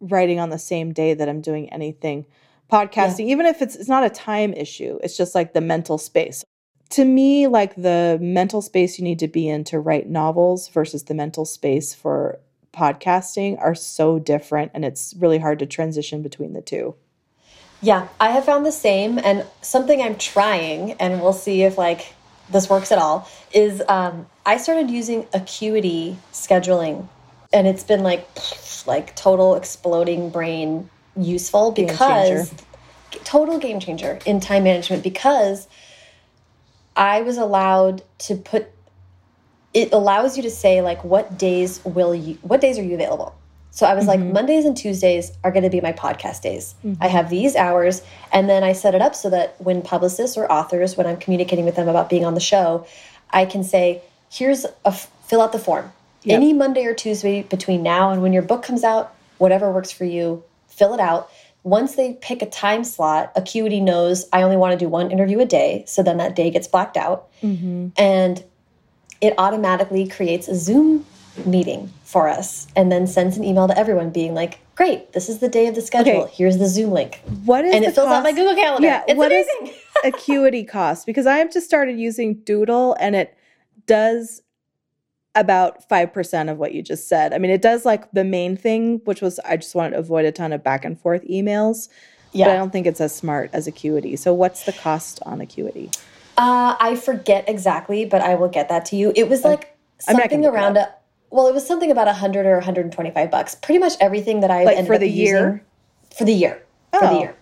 writing on the same day that I'm doing anything podcasting even if it's it's not a time issue. It's just like the mental space. To me, like the mental space you need to be in to write novels versus the mental space for podcasting are so different and it's really hard to transition between the two. Yeah, I have found the same, and something I'm trying, and we'll see if like this works at all. Is um, I started using Acuity scheduling, and it's been like <sniffs> like total exploding brain useful Game because changer. total game changer in time management because I was allowed to put it allows you to say like what days will you what days are you available So I was like, mm-hmm. Mondays and Tuesdays are going to be my podcast days. I mm-hmm. have these hours. And then I set it up so that when publicists or authors, when I'm communicating with them about being on the show, I can say, here's a fill out the form. Yep. Any Monday or Tuesday between now and when your book comes out, whatever works for you, fill it out. Once they pick a time slot, Acuity knows I only want to do one interview a day. So then that day gets blacked out. Mm-hmm. And it automatically creates a Zoom meeting for us and then sends an email to everyone being like, great, this is the day of the schedule. Okay. Here's the Zoom link. What is And it fills out my Google Calendar. Yeah, It's what is amazing. <laughs> Acuity cost? Because I have just started using Doodle and it does about 5% of what you just said. I mean, it does like the main thing, which was I just wanted to avoid a ton of back and forth emails. But I don't think it's as smart as Acuity. So what's the cost on Acuity? Uh, I forget exactly, but I will get that to you. It was like I'm something gonna look it around a, well, it was something about 100 or 125 bucks. Pretty much everything that I Like ended for up the year? For the year. For the Oh. year.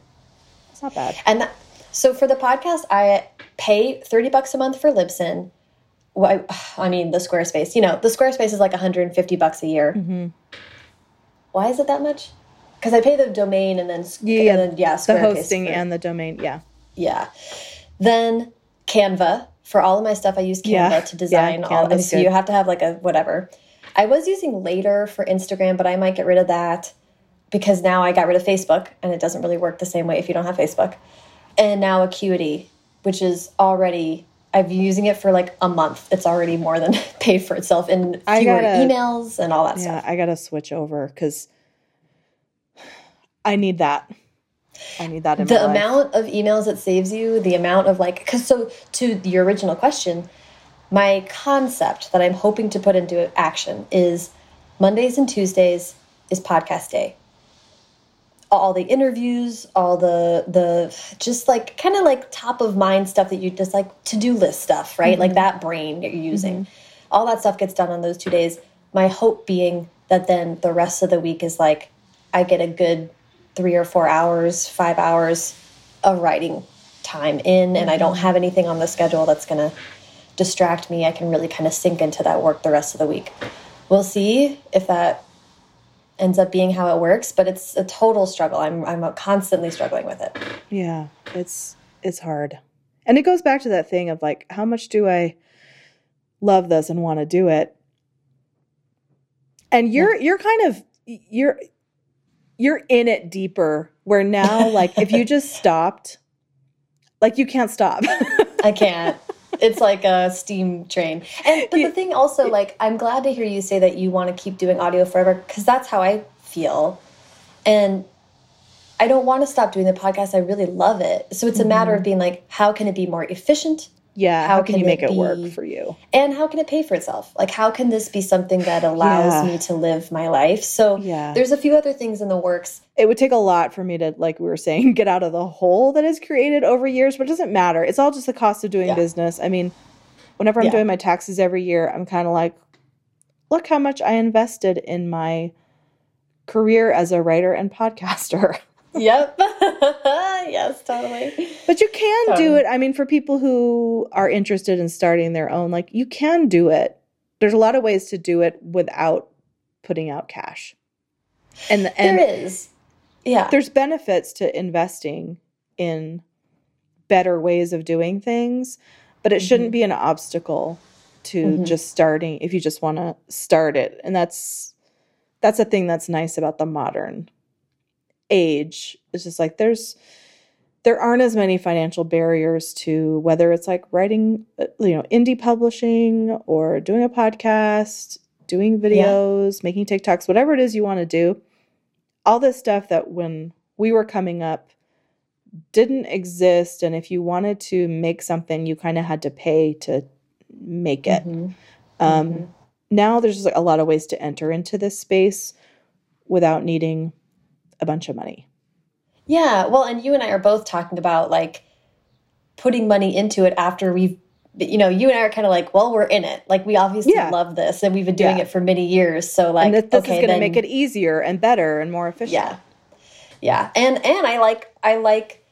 It's not bad. And that, so for the podcast, I pay 30 bucks a month for Libsyn. Well, I, I mean, the Squarespace, you know, the Squarespace is like 150 bucks a year. Mm-hmm. Why is it that much? Because I pay the domain and then, Yeah, and then yeah, the hosting for- and the domain. Yeah. yeah. Then Canva for all of my stuff. I use Canva Yeah. to design Yeah, all. Canva's so good. you have to have like a whatever. I was using Later for Instagram, but I might get rid of that because now I got rid of Facebook, and it doesn't really work the same way if you don't have Facebook. And now Acuity, which is already. I've been using it for like a month. It's already more than <laughs> paid for itself in fewer I gotta- emails and all that Yeah, stuff. I got to switch over because <sighs> I need that. I need that in the life. amount of emails it saves you the amount of like because so to your original question my concept that i'm hoping to put into action is mondays and tuesdays is podcast day. All the interviews all the the just like kind of like top of mind stuff that you just like to-do list stuff right? Like mm-hmm. that brain that you're using. Mm-hmm. All that stuff gets done on those two days. My hope being that then the rest of the week is like i get a good three or four hours five hours of writing time in and i don't mm-hmm. have anything on the schedule that's going to distract me. I can really kind of sink into that work the rest of the week. We'll see if that ends up being how it works but it's a total struggle. I'm i'm constantly struggling with it. Yeah, it's it's hard. And it goes back to that thing of like how much do I love this and want to do it? And you're you're kind of you're you're in it deeper where now like if you just <laughs> stopped like you can't stop. I can't. It's like a steam train. And but the thing also, like, I'm glad to hear you say that you want to keep doing audio forever because that's how I feel. And I don't want to stop doing the podcast. I really love it. So it's a matter of mm-hmm. being like, how can it be more efficient? Yeah, how, How can, can you make it work for you? And how can it pay for itself? Like, how can this be something that allows Yeah. me to live my life? So Yeah. there's a few other things in the works. It would take a lot for me to like we were saying <laughs> get out of the hole that is created over years, but it doesn't matter. It's all just the cost of doing Yeah. business. I mean, whenever I'm Yeah. doing my taxes every year, I'm kind of like look how much I invested in my career as a writer and <laughs> podcaster. Yep. <laughs> yes, totally. But you can do it. I mean, for people who are interested in starting their own, like you can do it. There's a lot of ways to do it without putting out cash. And and there is. Yeah. there's benefits to investing in better ways of doing things, but it shouldn't be an obstacle to Mhm. just starting if you just want to start it. And that's that's a thing that's nice about the modern age. It's just like there's there aren't as many financial barriers to whether it's like writing, uh, you know, indie publishing or doing a podcast, doing videos, making TikToks, whatever it is you want to do. All this stuff that when we were coming up didn't exist. And if you wanted to make something, you kind of had to pay to make it. Mhm. Um, Mhm. Now there's just like a lot of ways to enter into this space without needing a bunch of money. Yeah, well, and you and I are both talking about like putting money into it after we've, you know, you and I are kind of like, well, we're in it. Like we obviously Yeah. love this, and we've been doing Yeah. it for many years. So like, this okay, is going to make it easier and better and more efficient. yeah, yeah, and and I like, I like,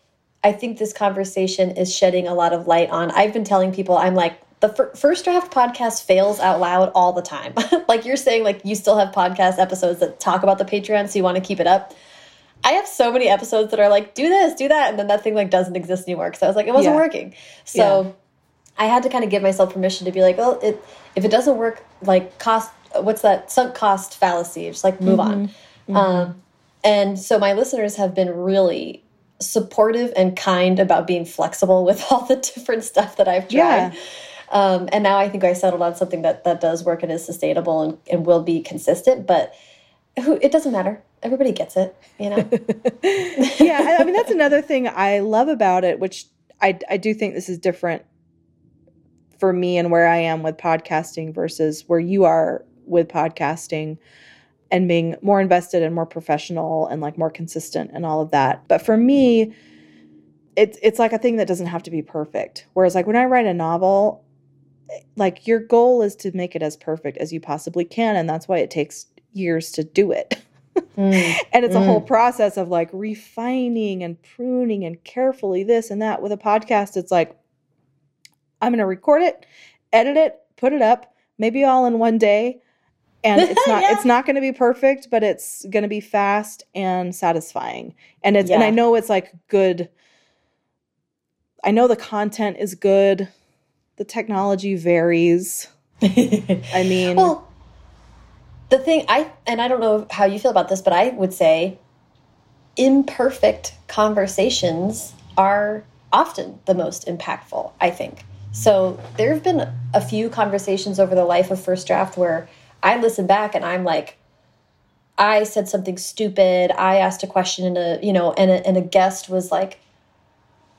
I think this conversation is shedding a lot of light on. I've been telling people, I'm like, the fir first draft podcast fails out loud all the time. <laughs> like you're saying, like you still have podcast episodes that talk about the Patreon, so you want to keep it up. I have so many episodes that are like, do this, do that, and then that thing like doesn't exist anymore because I was like, it wasn't yeah. working. So yeah. I had to kind of give myself permission to be like, well, it if it doesn't work, like cost, what's that sunk cost fallacy? Just like move mm -hmm. on. Mm -hmm. um, and so my listeners have been really supportive and kind about being flexible with <laughs> all the different stuff that I've tried. Yeah. Um, and now I think I settled on something that that does work and is sustainable and, and will be consistent. But who, it doesn't matter. Everybody gets it, you know. <laughs> yeah, I mean that's another thing I love about it, which I I do think this is different for me and where I am with podcasting versus where you are with podcasting and being more invested and more professional and like more consistent and all of that. But for me, it's it's like a thing that doesn't have to be perfect. Whereas like when I write a novel, like your goal is to make it as perfect as you possibly can and that's why it takes years to do it. <laughs> mm. <laughs> and it's mm. a whole mm. process of like refining and pruning and carefully this and that with a podcast it's like I'm going to record it, edit it, put it up, maybe all in one day and it's <laughs> not yeah. it's not going to be perfect but it's going to be fast and satisfying and it's yeah. and i know it's like good i know the content is good the technology varies <laughs> i mean well the thing i and i don't know how you feel about this but i would say imperfect conversations are often the most impactful i think so there have been a few conversations over the life of first draft where I listen back and I'm like, I said something stupid. I asked a question and a you know, and a, and a guest was like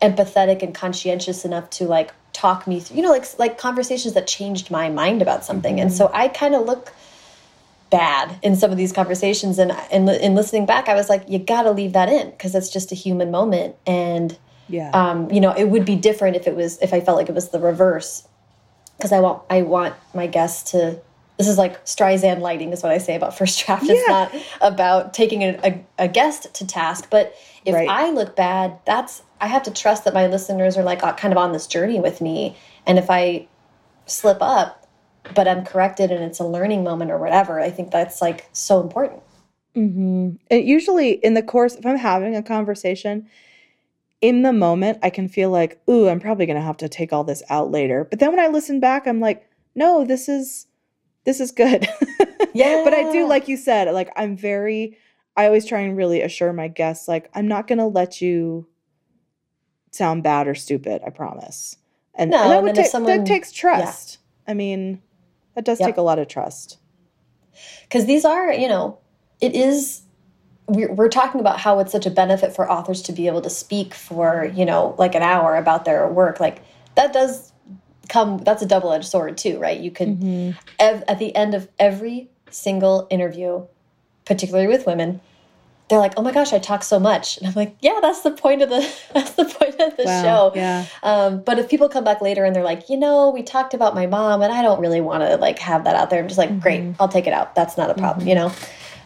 empathetic and conscientious enough to like talk me through, you know, like like conversations that changed my mind about something. Mm -hmm. And so I kind of look bad in some of these conversations, and in in listening back, I was like, you got to leave that in because it's just a human moment, and yeah, um, you know, it would be different if it was if I felt like it was the reverse because I want I want my guests to this is like Streisand lighting is what I say about first draft. Yeah. It's not about taking a, a, a, guest to task. But if right. I look bad, that's I have to trust that my listeners are like uh, kind of on this journey with me. And if I slip up, but I'm corrected and it's a learning moment or whatever, I think that's like so important. Mm -hmm. And usually in the course, if I'm having a conversation, in the moment, I can feel like, ooh, I'm probably going to have to take all this out later. But then when I listen back, I'm like, no, this is this is good. yeah. <laughs> but I do, like you said, like I'm very, I always try and really assure my guests, like, I'm not going to let you sound bad or stupid, I promise. And, no, and that, would ta someone, that takes trust. Yeah. I mean, that does yep. take a lot of trust. Because these are, you know, it is we're, we're talking about how it's such a benefit for authors to be able to speak for you know like an hour about their work like that does come that's a double-edged sword too right you could mm -hmm. at the end of every single interview particularly with women they're like oh my gosh i talk so much and i'm like yeah that's the point of the <laughs> that's the point of the wow, show yeah um, but if people come back later and they're like you know we talked about my mom and i don't really want to like have that out there i'm just like mm -hmm. great mm-hmm. i'll take it out that's not a problem mm -hmm. you know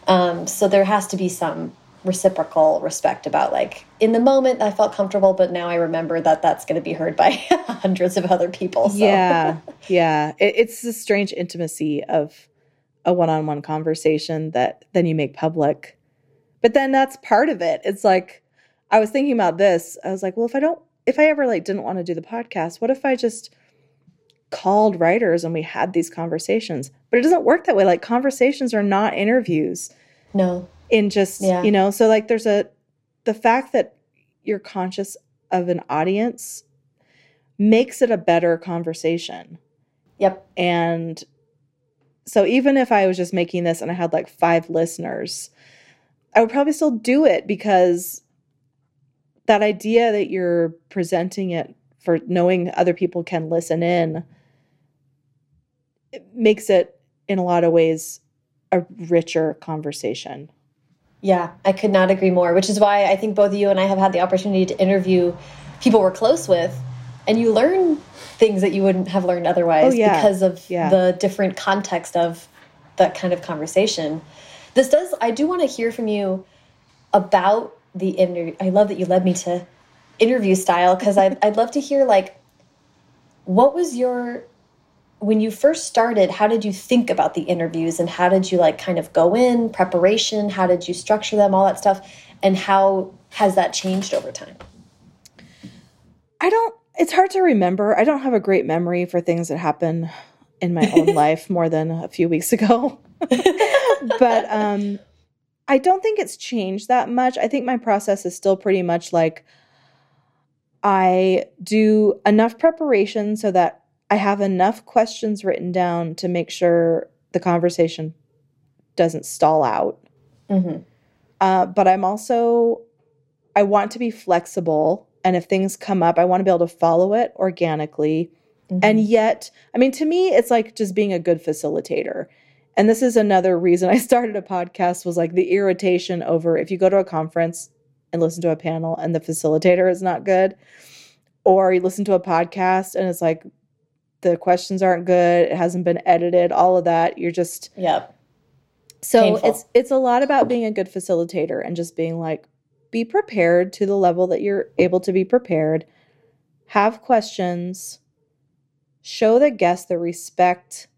um, so there has to be some reciprocal respect about like in the moment I felt comfortable, but now I remember that that's going to be heard by <laughs> hundreds of other people. So. Yeah, <laughs> yeah, it, it's the strange intimacy of a one-on-one -on -one conversation that then you make public. But then that's part of it. It's like I was thinking about this. I was like, well, if I don't, if I ever like didn't want to do the podcast, what if I just called writers and we had these conversations? But it doesn't work that way. Like conversations are not interviews. No in just yeah. you know so like there's a the fact that you're conscious of an audience makes it a better conversation yep and so even if i was just making this and i had like five listeners i would probably still do it because that idea that you're presenting it for knowing other people can listen in it makes it in a lot of ways a richer conversation yeah, I could not agree more, which is why I think both you and I have had the opportunity to interview people we're close with, and you learn things that you wouldn't have learned otherwise oh, yeah. because of yeah. the different context of that kind of conversation. This does, I do want to hear from you about the interview. I love that you led me to interview style because I'd, I'd love to hear, like, what was your when you first started, how did you think about the interviews and how did you like kind of go in, preparation, how did you structure them, all that stuff? And how has that changed over time? I don't, it's hard to remember. I don't have a great memory for things that happen in my own <laughs> life more than a few weeks ago. <laughs> but um, I don't think it's changed that much. I think my process is still pretty much like I do enough preparation so that I have enough questions written down to make sure the conversation doesn't stall out. Mm-hmm. Uh, but I'm also, I want to be flexible. And if things come up, I want to be able to follow it organically. Mm-hmm. And yet, I mean, to me, it's like just being a good facilitator. And this is another reason I <laughs> started a podcast was like the irritation over if you go to a conference and listen to a panel and the facilitator is not good, or you listen to a podcast and it's like the questions aren't good, it hasn't been edited, all of that. You're just Yep. So Painful. it's it's a lot about being a good facilitator and just being like be prepared to the level that you're able to be prepared. Have questions. Show the guest the respect.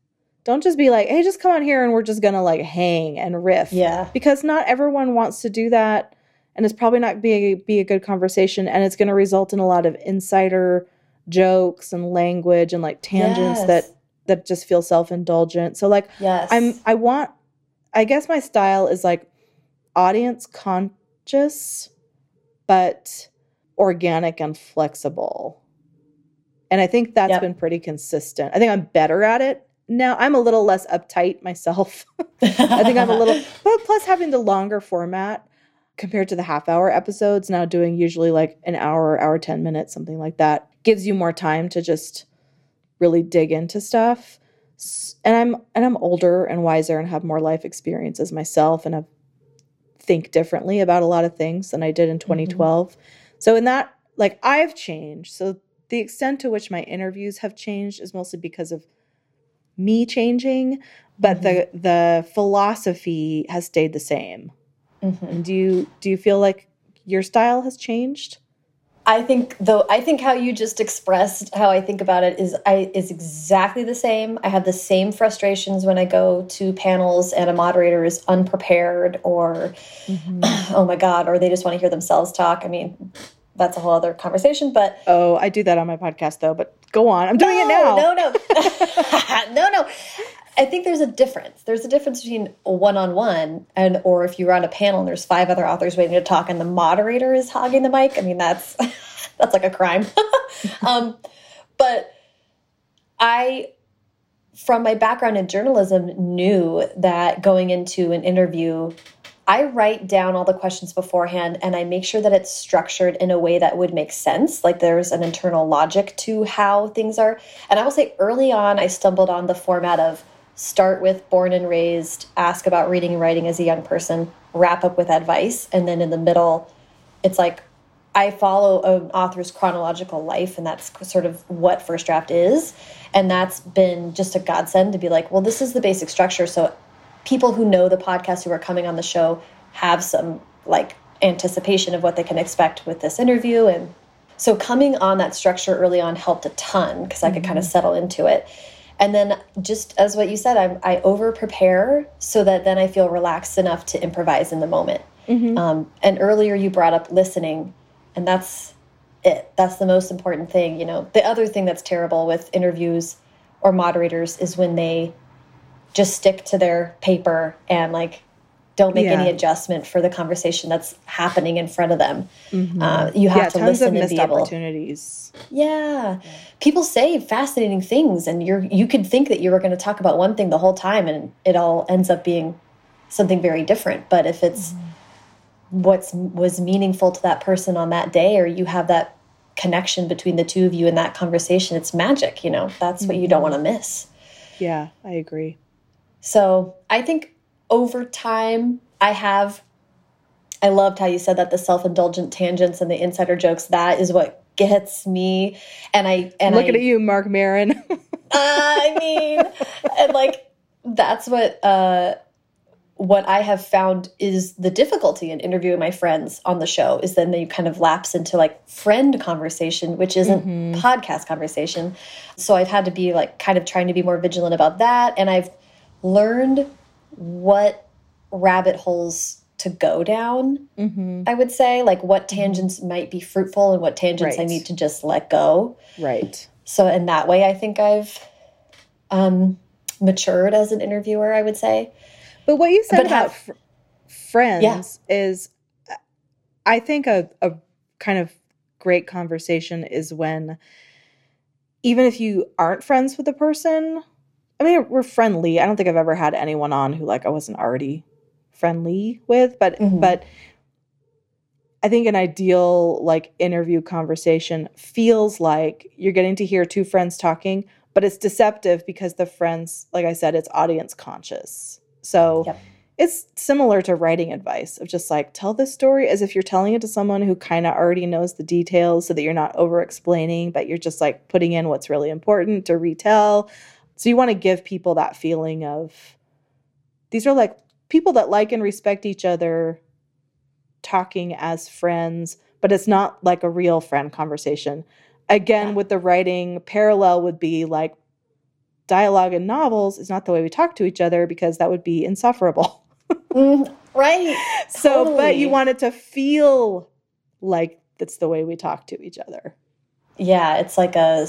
Don't just be like, "Hey, just come on here and we're just going to like hang and riff." Yeah. Because not everyone wants to do that and it's probably not be a, be a good conversation and it's going to result in a lot of insider jokes and language and like tangents yes. that that just feel self-indulgent. So like yes. I'm I want I guess my style is like audience conscious but organic and flexible. And I think that's yep. been pretty consistent. I think I'm better at it now. I'm a little less uptight myself. <laughs> I think I'm a little <laughs> but plus having the longer format compared to the half hour episodes now doing usually like an hour hour 10 minutes something like that gives you more time to just really dig into stuff and i'm and i'm older and wiser and have more life experiences myself and i think differently about a lot of things than i did in 2012 mm-hmm. so in that like i've changed so the extent to which my interviews have changed is mostly because of me changing but mm-hmm. the the philosophy has stayed the same mm-hmm. do you do you feel like your style has changed I think though I think how you just expressed how I think about it is I is exactly the same. I have the same frustrations when I go to panels and a moderator is unprepared or mm -hmm. <clears throat> oh my god or they just want to hear themselves talk. I mean, that's a whole other conversation, but Oh, I do that on my podcast though, but go on. I'm doing no, it now. No, no. <laughs> <laughs> no, no. I think there's a difference. There's a difference between one-on-one -on -one and or if you're on a panel and there's five other authors waiting to talk and the moderator is hogging the mic. I mean, that's <laughs> that's like a crime. um, but I, from my background in journalism, knew that going into an interview, I write down all the questions beforehand and I make sure that it's structured in a way that would make sense. Like there's an internal logic to how things are. And I will say early on, I stumbled on the format of start with born and raised, ask about reading and writing as a young person, wrap up with advice. And then in the middle, it's like I follow an author's chronological life, and that's sort of what First Draft is. And that's been just a godsend to be like, well, this is the basic structure. So people who know the podcast who are coming on the show have some like anticipation of what they can expect with this interview. And so coming on that structure early on helped a ton because I could mm -hmm. kind of settle into it. And then just as what you said, I, I over prepare so that then I feel relaxed enough to improvise in the moment. Mm -hmm. um, and earlier you brought up listening and that's it that's the most important thing you know the other thing that's terrible with interviews or moderators is when they just stick to their paper and like don't make yeah. any adjustment for the conversation that's happening in front of them. Mm -hmm. uh, you have yeah, to listen and be able. opportunities. Yeah. people say fascinating things, and you're you could think that you were going to talk about one thing the whole time, and it all ends up being something very different. But if it's mm -hmm what's was meaningful to that person on that day or you have that connection between the two of you in that conversation it's magic you know that's what you don't want to mm-hmm. miss yeah i agree so i think over time i have i loved how you said that the self-indulgent tangents and the insider jokes that is what gets me and i and looking I, at you marc maron <laughs> i mean and like that's what uh what I have found is the difficulty in interviewing my friends on the show is then they kind of lapse into like friend conversation, which isn't mm -hmm. podcast conversation. So I've had to be like kind of trying to be more vigilant about that. And I've learned what rabbit holes to go down, mm -hmm. I would say, like what mm-hmm. tangents might be fruitful and what tangents right. I need to just let go. Right. So in that way, I think I've um, matured as an interviewer, I would say. But what you said but about have, friends yeah. is, I think a, a kind of great conversation is when, even if you aren't friends with a person, I mean, we're friendly. I don't think I've ever had anyone on who like I wasn't already friendly with, but mm -hmm. but I think an ideal like interview conversation feels like you're getting to hear two friends talking, but it's deceptive because the friends, like I said, it's audience conscious. So yep. it's similar to writing advice of just like tell this story as if you're telling it to someone who kind of already knows the details so that you're not over explaining, but you're just like putting in what's really important to retell. So you want to give people that feeling of these are like people that like and respect each other talking as friends, but it's not like a real friend conversation. Again, yeah. with the writing, parallel would be like dialogue in novels is not the way we talk to each other because that would be insufferable. mm, right. <laughs> So, totally. but you want it to feel like that's the way we talk to each other. Yeah, it's like a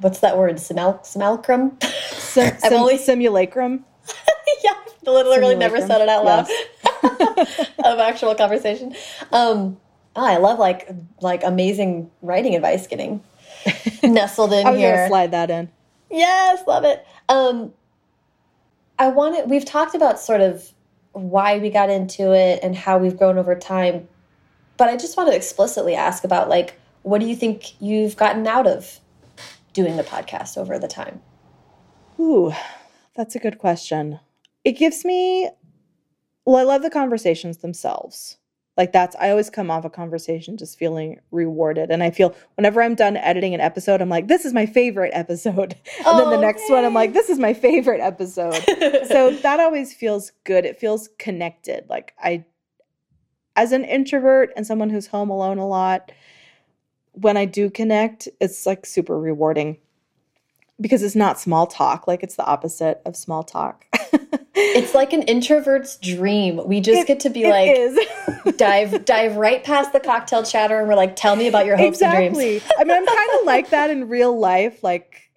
what's that word? Simul <laughs> simulacrum. Sim, sim, only... Simulacrum. <laughs> yeah, literally simulacrum. never said it out loud. Yes. <laughs> of actual conversation. Um, oh, I love like like amazing writing advice getting nestled in I was here. Slide that in. Yes, love it. Um, I wanted, we've talked about sort of why we got into it and how we've grown over time, but I just want to explicitly ask about like, what do you think you've gotten out of doing the podcast over the time? Ooh, that's a good question. It gives me, well, I love the conversations themselves. Like that's I always come off a conversation just feeling rewarded. And I feel whenever I'm done editing an episode, I'm like, this is my favorite episode. <laughs> And oh, then the oh, next yay. one, I'm like, this is my favorite episode. <laughs> so that always feels good. It feels connected. Like I as an introvert and someone who's home alone a lot, when I do connect, it's like super rewarding because it's not small talk. Like it's the opposite of small talk. <laughs> it's like an introvert's dream. We just it, get to be like <laughs> dive dive right past the cocktail chatter and we're like, tell me about your hopes exactly. and dreams. I mean, I'm kind of like that in real life. Like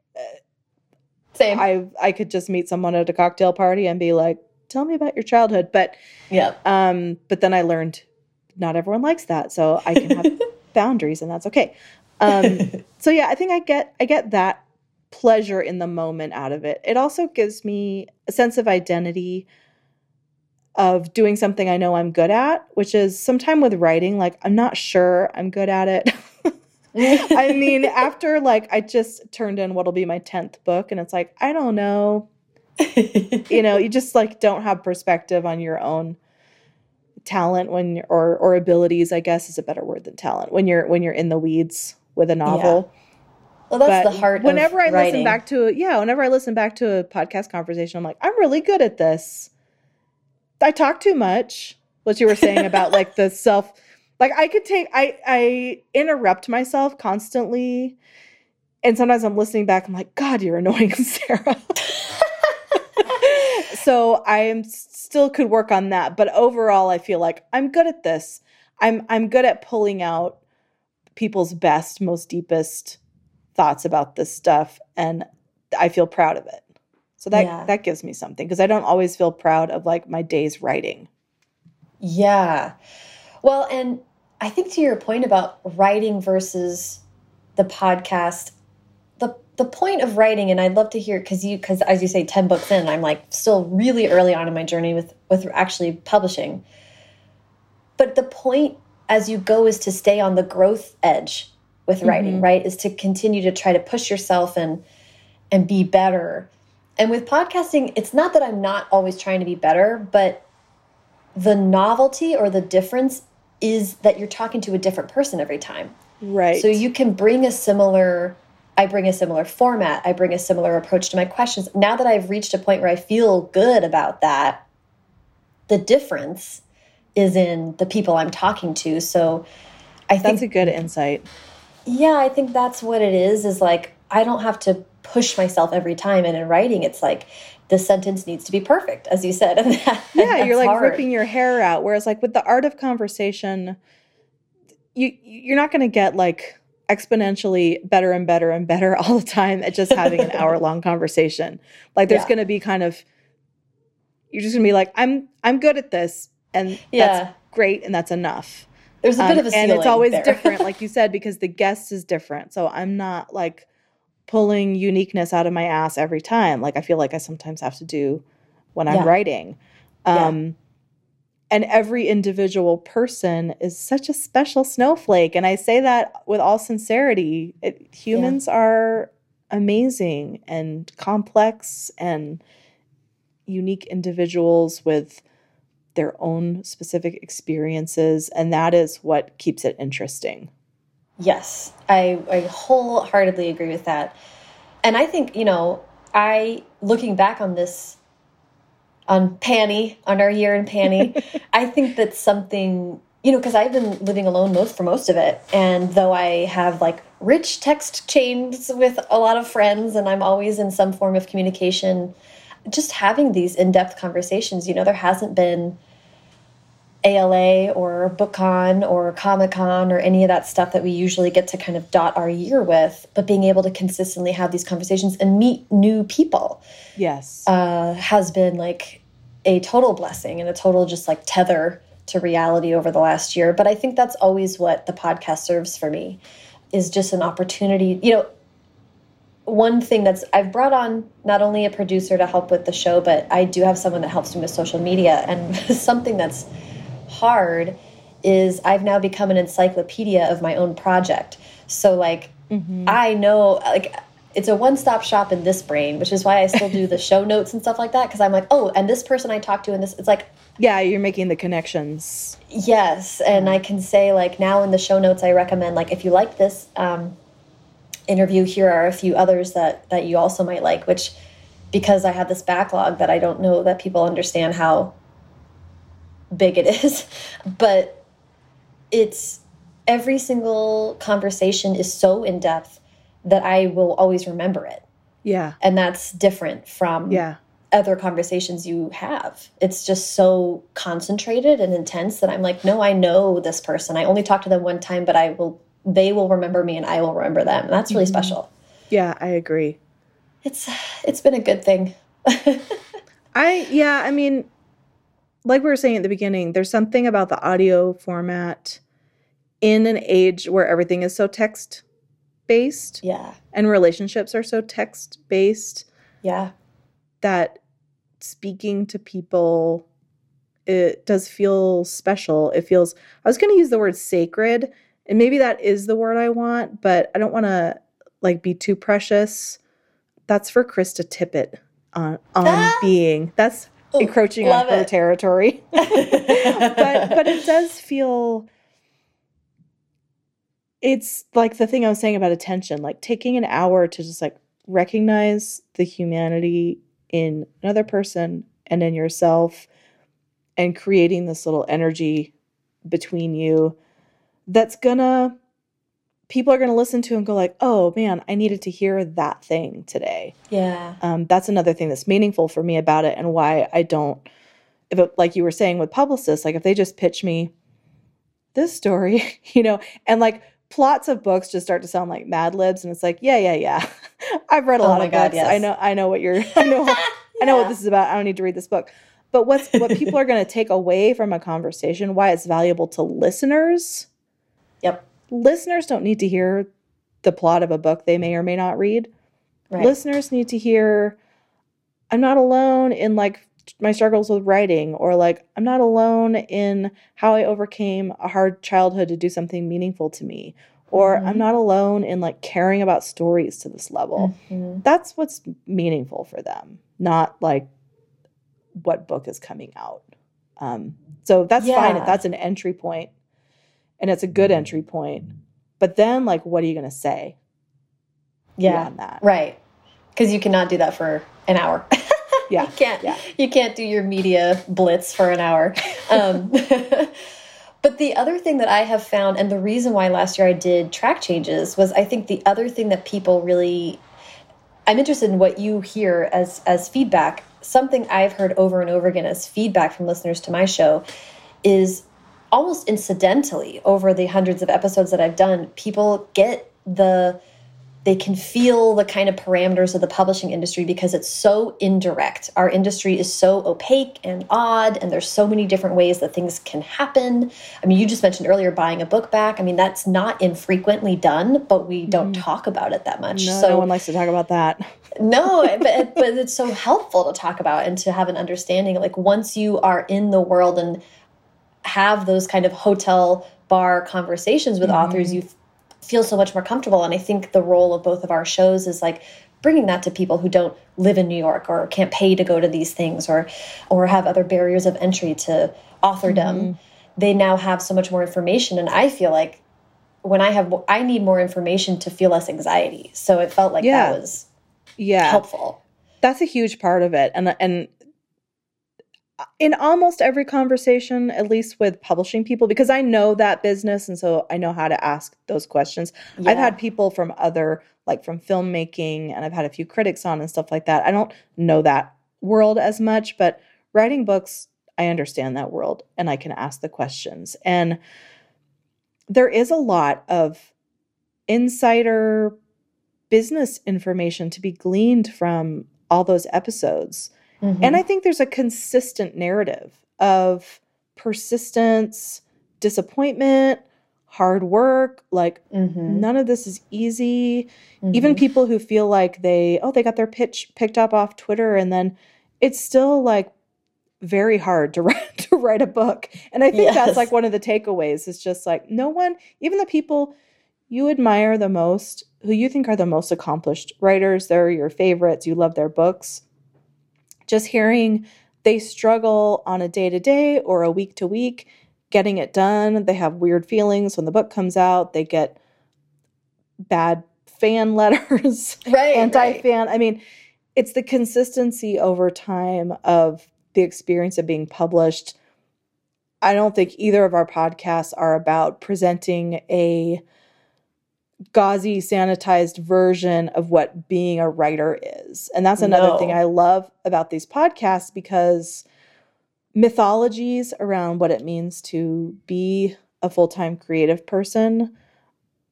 <laughs> same. I I could just meet someone at a cocktail party and be like, tell me about your childhood. But yeah. Um, but then I learned not everyone likes that. So I can have boundaries and that's okay. Um, <laughs> so yeah, I think I get I get that pleasure in the moment out of it. It also gives me a sense of identity of doing something I know I'm good at, which is sometime with writing, like I'm not sure I'm good at it. <laughs> I mean, <laughs> after like I just turned in what'll be my 10th book and it's like, I don't know. you know, you just like don't have perspective on your own talent when or or abilities, I guess is a better word than talent. When you're when you're in the weeds with a novel. Yeah. Well, that's but the heart. Whenever I writing. listen back to it, yeah, whenever I listen back to a podcast conversation, I'm like, I'm really good at this. I talk too much. What you were saying about <laughs> like the self, like I could take, I I interrupt myself constantly, and sometimes I'm listening back. I'm like, God, you're annoying, <laughs> Sara. <laughs> so I am still could work on that, but overall, I feel like I'm good at this. I'm I'm good at pulling out people's best, most deepest thoughts about this stuff and I feel proud of it. So that yeah. that gives me something because I don't always feel proud of like my days writing. Yeah. Well, and I think to your point about writing versus the podcast, the point of writing, and I'd love to hear because you because as you say, ten books in, I'm like still really early on in my journey with with actually publishing. But the point as you go is to stay on the growth edge with writing, mm -hmm. right? Is to continue to try to push yourself and and be better. And with podcasting, it's not that I'm not always trying to be better, but the novelty or the difference is that you're talking to a different person every time. Right. So you can bring a similar I bring a similar format, I bring a similar approach to my questions. Now that I've reached a point where I feel good about that, the difference is in the people I'm talking to. So I think that's a good insight. Yeah, I think that's what it is. Is like I don't have to push myself every time, and in writing, it's like the sentence needs to be perfect, as you said. <laughs> And that, yeah, and you're like hard. ripping your hair out. Whereas, like with the art of conversation, you you're not going to get like exponentially better and better and better <laughs> all the time at just having an hour long <laughs> conversation. Like there's Yeah. going to be kind of you're just going to be like I'm I'm good at this and Yeah. that's great and that's enough. There's a bit Um, of a and it's always different like <laughs> you said because the guest is different. So I'm not like pulling uniqueness out of my ass every time like I feel like I sometimes have to do when I'm writing. Um and every individual person is such a special snowflake. And i say that with all sincerity. It, humans are amazing and complex and unique individuals with their own specific experiences. And that is what keeps it interesting. Yes, I, I wholeheartedly agree with that. And I think, you know, I, looking back on this, on Panny, on our year in Panny, <laughs> I think that's something, you know, because I've been living alone most for most of it. And though I have like rich text chains with a lot of friends and I'm always in some form of communication, just having these in depth conversations, you know, there hasn't been ALA or BookCon or Comic Con or any of that stuff that we usually get to kind of dot our year with, but being able to consistently have these conversations and meet new people yes uh, has been like a total blessing and a total just like tether to reality over the last year. But I think that's always what the podcast serves for me is just an opportunity. You know, one thing that's I've brought on not only a producer to help with the show, but I do have someone that helps me with social media. And <laughs> something that's hard is I've now become an encyclopedia of my own project. So like I know like it's a one-stop shop in this brain, which is why I still do the <laughs> show notes and stuff like that because I'm like, "Oh, and this person I talked to and this it's like yeah you're making the connections Yes, and I can say like now in the show notes I recommend like if you like this um, interview, here are a few others that that you also might like. Which because I have this backlog that I don't know that people understand how big it is, but it's every single conversation is so in depth that I will always remember it, yeah and that's different from yeah other conversations you have. It's just so concentrated and intense that I'm like, no, I know this person. I only talked to them one time, but I will they will remember me and I will remember them. And that's really mm-hmm. special. yeah i agree It's it's been a good thing. <laughs> I yeah, I mean, like we were saying at the beginning, there's something about the audio format in an age where everything is so text based yeah. and relationships are so text based Yeah. that speaking to people it does feel special. It feels I was going to use the word sacred and maybe that is the word I want, but I don't want to like be too precious. That's for Krista Tippett on on Ah! being. That's Ooh, encroaching on love her it. territory. <laughs> <laughs> but but it does feel it's like the thing I was saying about attention, like taking an hour to just like recognize the humanity in another person and in yourself and creating this little energy between you that's gonna people are gonna listen to and go like oh man i needed to hear that thing today. Yeah. um, that's another thing that's meaningful for me about it and why i don't if it, like you were saying with publicists like if they just pitch me this story <laughs> you know and like plots of books just start to sound like mad libs and it's like yeah yeah yeah. <laughs> I've read a Oh lot of God, books. <laughs> I know i know what you're i know i know what this is about. I don't need to read this book. But what's what people are going to take away from a conversation why it's valuable to listeners Yep. Listeners don't need to hear the plot of a book they may or may not read Right. listeners need to hear i'm not alone in like my struggles with writing or like i'm not alone in how i overcame a hard childhood to do something meaningful to me or i'm Mhm. not alone in like caring about stories to this level Mhm. that's what's meaningful for them not like what book is coming out um, so that's fine if that's an entry point and it's a good entry point but then like what are you going to say Yeah. beyond that Right. Because you cannot do that for an hour. <laughs> Yeah. you can't yeah. you can't do your media blitz for an hour. <laughs> Um, <laughs> but the other thing that I have found, and the reason why last year I did track changes was I think the other thing that people really I'm interested in what you hear as as feedback. Something I've heard over and over again as feedback from listeners to my show is almost incidentally over the hundreds of episodes that I've done, people get the they can feel the kind of parameters of the publishing industry because it's so indirect. Our industry is so opaque and odd, and there's so many different ways that things can happen. I mean, you just mentioned earlier buying a book back. I mean, that's not infrequently done, but we don't mm. talk about it that much. No, so, no one likes to talk about that. <laughs> no, but, but it's so helpful to talk about and to have an understanding. Like, once you are in the world and have those kind of hotel bar conversations with mm -hmm. authors, you feel so much more comfortable. And I think the role of both of our shows is like bringing that to people who don't live in New York or can't pay to go to these things or or have other barriers of entry to authordom. Mm -hmm. They now have so much more information, and I feel like when I have I need more information to feel less anxiety. So it felt like yeah. that was yeah helpful. That's a huge part of it, and and in almost every conversation, at least with publishing people, because I know that business and so I know how to ask those questions. Yeah. I've had people from other, like from filmmaking, and I've had a few critics on and stuff like that. I don't know that world as much, but writing books, I understand that world and I can ask the questions. And there is a lot of insider business information to be gleaned from all those episodes. Mm-hmm. And I think there's a consistent narrative of persistence, disappointment, hard work. Like, mm-hmm. none of this is easy. Mm-hmm. Even people who feel like they, oh, they got their pitch picked up off Twitter, and then it's still like very hard to <laughs> write to write a book. And I think yes. that's like one of the takeaways is just like no one, even the people you admire the most, who you think are the most accomplished writers, they're your favorites, you love their books just hearing they struggle on a day to day or a week to week getting it done. They have weird feelings when the book comes out. They get bad fan <laughs> letters, right, anti fan. Right. I mean, it's the consistency over time of the experience of being published. I don't think either of our podcasts are about presenting a gauzy sanitized version of what being a writer is. And that's another no. thing I love about these podcasts because mythologies around what it means to be a full-time creative person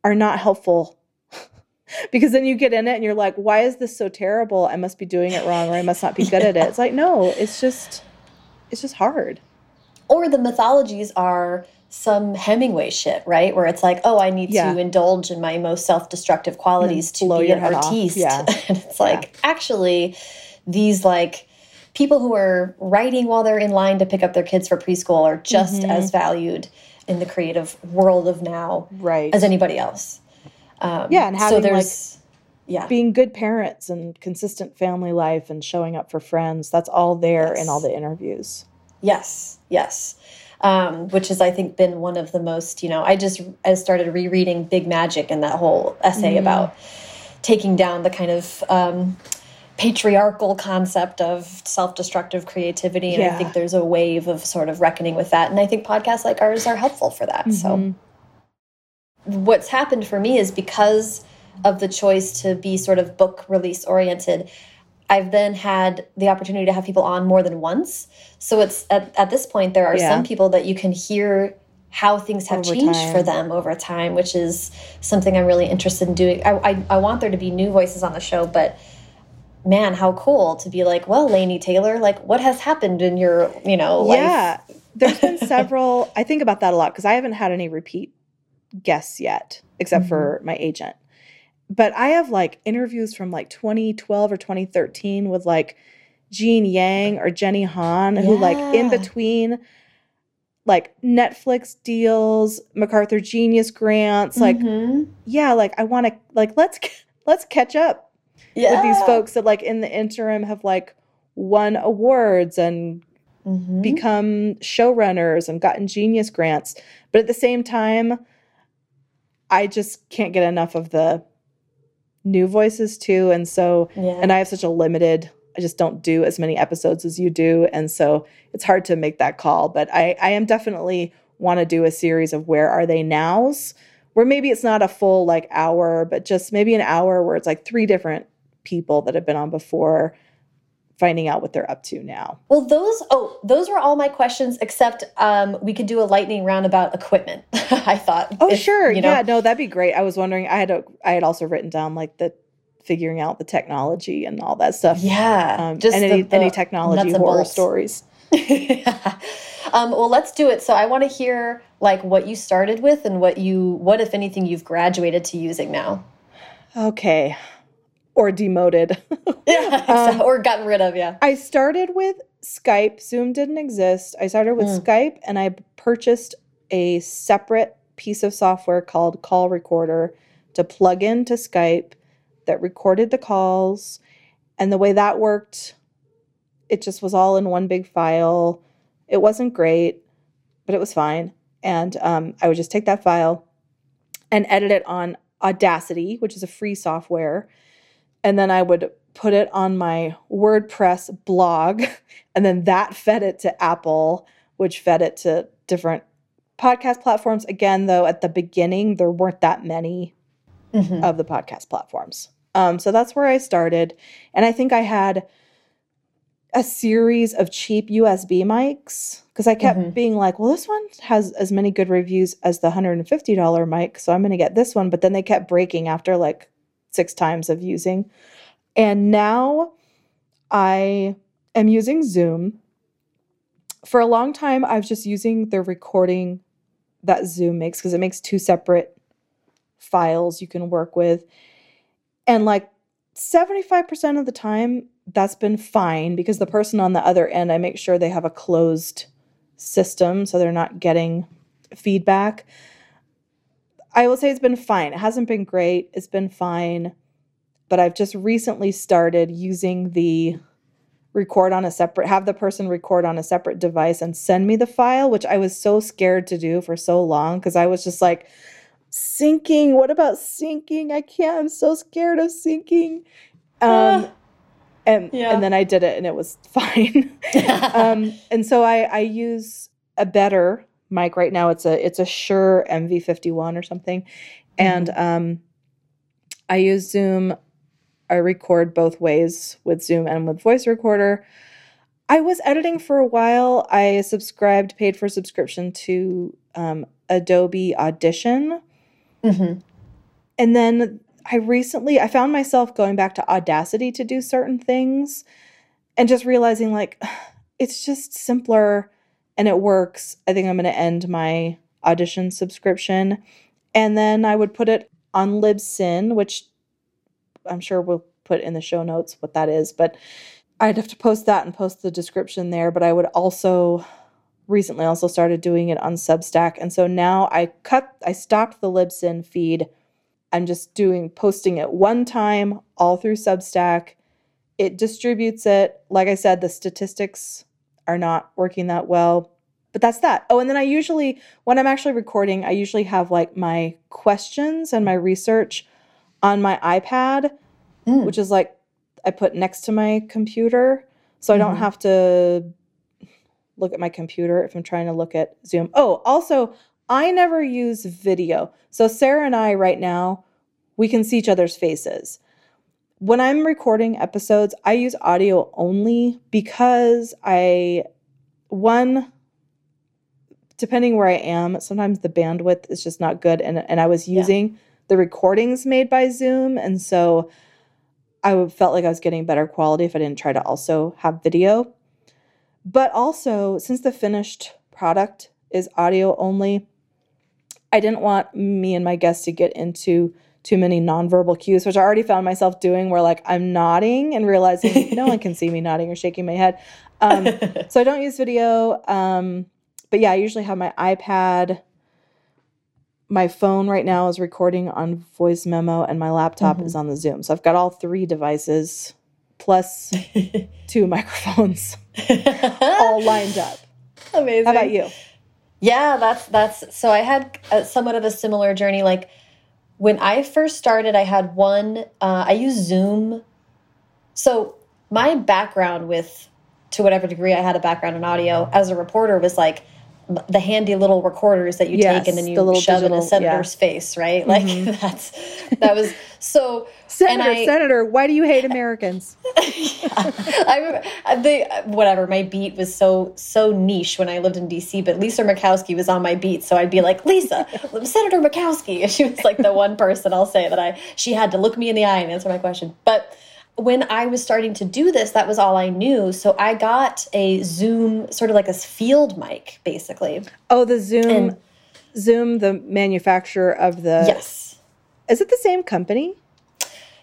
are not helpful <laughs> because then you get in it and you're like why is this so terrible i must be doing it wrong or i must not be good yeah. at it it's like no it's just it's just hard or the mythologies are some Hemingway shit, right? Where it's like, oh, I need yeah. to indulge in my most self-destructive qualities to be an artiste. Yeah. <laughs> and it's like, yeah. actually, these like people who are writing while they're in line to pick up their kids for preschool are just mm -hmm. as valued in the creative world of now right. as anybody else. Um, yeah, and having so there's, like, yeah. being good parents and consistent family life and showing up for friends, that's all there yes. in all the interviews. Yes, yes um, which has I think been one of the most you know I just I started rereading Big Magic and that whole essay mm. about taking down the kind of um, patriarchal concept of self-destructive creativity and yeah. I think there's a wave of sort of reckoning with that and I think podcasts like ours are helpful for that mm -hmm. so mm-hmm. what's happened for me is because of the choice to be sort of book release oriented I've then had the opportunity to have people on more than once. So it's at, at this point, there are yeah. some people that you can hear how things have over changed time. for them over time, which is something I'm really interested in doing. I, I, I, want there to be new voices on the show, but man, how cool to be like, well, Laini Taylor, like what has happened in your, you know, life? Yeah, there's been <laughs> several, I think about that a lot because I haven't had any repeat guests yet, except mm -hmm. for my agent but I have like interviews from like 2012 or 2013 with like Gene Yang or Jenny Han, yeah. who like in between like Netflix deals, MacArthur Genius grants, like mm-hmm. yeah, like I want to like let's let's catch up yeah. with these folks that like in the interim have like won awards and mm-hmm. become showrunners and gotten genius grants. But at the same time, I just can't get enough of the new voices too and so yeah. and i have such a limited I just don't do as many episodes as you do. And so it's hard to make that call. But I, I am definitely want to do a series of where are they nows, where maybe it's not a full like hour, but just maybe an hour where it's like three different people that have been on before finding out what they're up to now. Well, those oh, those were all my questions except um, we could do a lightning round about equipment. <laughs> I thought. Oh, if, sure. You know, yeah, no, that'd be great. I was wondering I had a I had also written down like the figuring out the technology and all that stuff. Yeah. Um, just any, the, the any technology horror bolts. stories. <laughs> um, well, let's do it. So I want to hear like what you started with and what you what if anything you've graduated to using now. Okay or demoted. <laughs> yeah, <laughs> um, or gotten rid of, yeah. I started with Skype. Zoom didn't exist. I started with mm. Skype and I purchased a separate piece of software called Call Recorder to plug into Skype that recorded the calls. And the way that worked, it just was all in one big file. It wasn't great, but it was fine. And um, I would just take that file and edit it on Audacity, which is a free software and then I would put it on my WordPress blog, <laughs> and then that fed it to Apple, which fed it to different podcast platforms. Again, though, at the beginning, there weren't that many mm-hmm. of the podcast platforms. Um, so that's where I started. And I think I had a series of cheap USB mics because I kept mm-hmm. being like, well, this one has as many good reviews as the $150 mic. So I'm going to get this one. But then they kept breaking after like six times of using. And now I am using Zoom. For a long time, I was just using the recording that Zoom makes because it makes two separate files you can work with. And like 75% of the time, that's been fine because the person on the other end, I make sure they have a closed system so they're not getting feedback. I will say it's been fine. It hasn't been great. It's been fine. But I've just recently started using the record on a separate have the person record on a separate device and send me the file, which I was so scared to do for so long because I was just like syncing. What about syncing? I can't. I'm so scared of syncing. Um, and yeah. and then I did it and it was <laughs> fine. <laughs> um, and so I I use a better mic right now. It's a it's a Shure MV51 or something, mm-hmm. and um, I use Zoom. I record both ways with Zoom and with voice recorder. I was editing for a while. I subscribed, paid for subscription to um, Adobe Audition, mm-hmm. and then I recently I found myself going back to Audacity to do certain things, and just realizing like <sighs> it's just simpler and it works, I think I'm going to end my audition subscription. And then I would put it on Libsyn, which I'm sure we'll put in the show notes what that is. But I'd have to post that and post the description there. But I would also recently also started doing it on Substack. And so now I cut, I stopped the Libsyn feed. I'm just doing posting it one time all through Substack. It distributes it. Like I said, the statistics are not working that well. But that's that. Oh, and then I usually, when I'm actually recording, I usually have like my questions and my research on my iPad, mm. which is like I put next to my computer. So I don't mm-hmm. have to look at my computer if I'm trying to look at Zoom. Oh, also, I never use video. So Sarah and I right now, we can see each other's faces. When I'm recording episodes, I use audio only because I, one, depending where I am, sometimes the bandwidth is just not good. And, and I was using yeah. the recordings made by Zoom. And so I felt like I was getting better quality if I didn't try to also have video. But also, since the finished product is audio only, I didn't want me and my guests to get into too many nonverbal cues, which I already found myself doing where like I'm nodding and realizing <laughs> no one can see me nodding or shaking my head. Um, <laughs> so I don't use video. Um, but yeah, I usually have my iPad. My phone right now is recording on voice memo, and my laptop mm-hmm. is on the Zoom. So I've got all three devices plus <laughs> two microphones all lined up. Amazing. How about you? Yeah, that's that's so I had a, somewhat of a similar journey. Like when I first started, I had one. Uh, I use Zoom. So my background with, to whatever degree I had a background in audio as a reporter was like the handy little recorders that you Yes, take and then you the little shove in a senator's face, right? <laughs> Like mm-hmm. that's that was so. <laughs> Senator, I, Senator, why do you hate Americans? <laughs> I remember the whatever my beat was so so niche when I lived in DC, but Lisa Murkowski was on my beat, so I'd be like Lisa, Senator Murkowski, and she was like the one person I'll say that I she had to look me in the eye and answer my question. But when I was starting to do this, that was all I knew. So I got a Zoom, sort of like a field mic, basically. Oh, the Zoom, And- Zoom, the manufacturer of the. Yes. Is it the same company?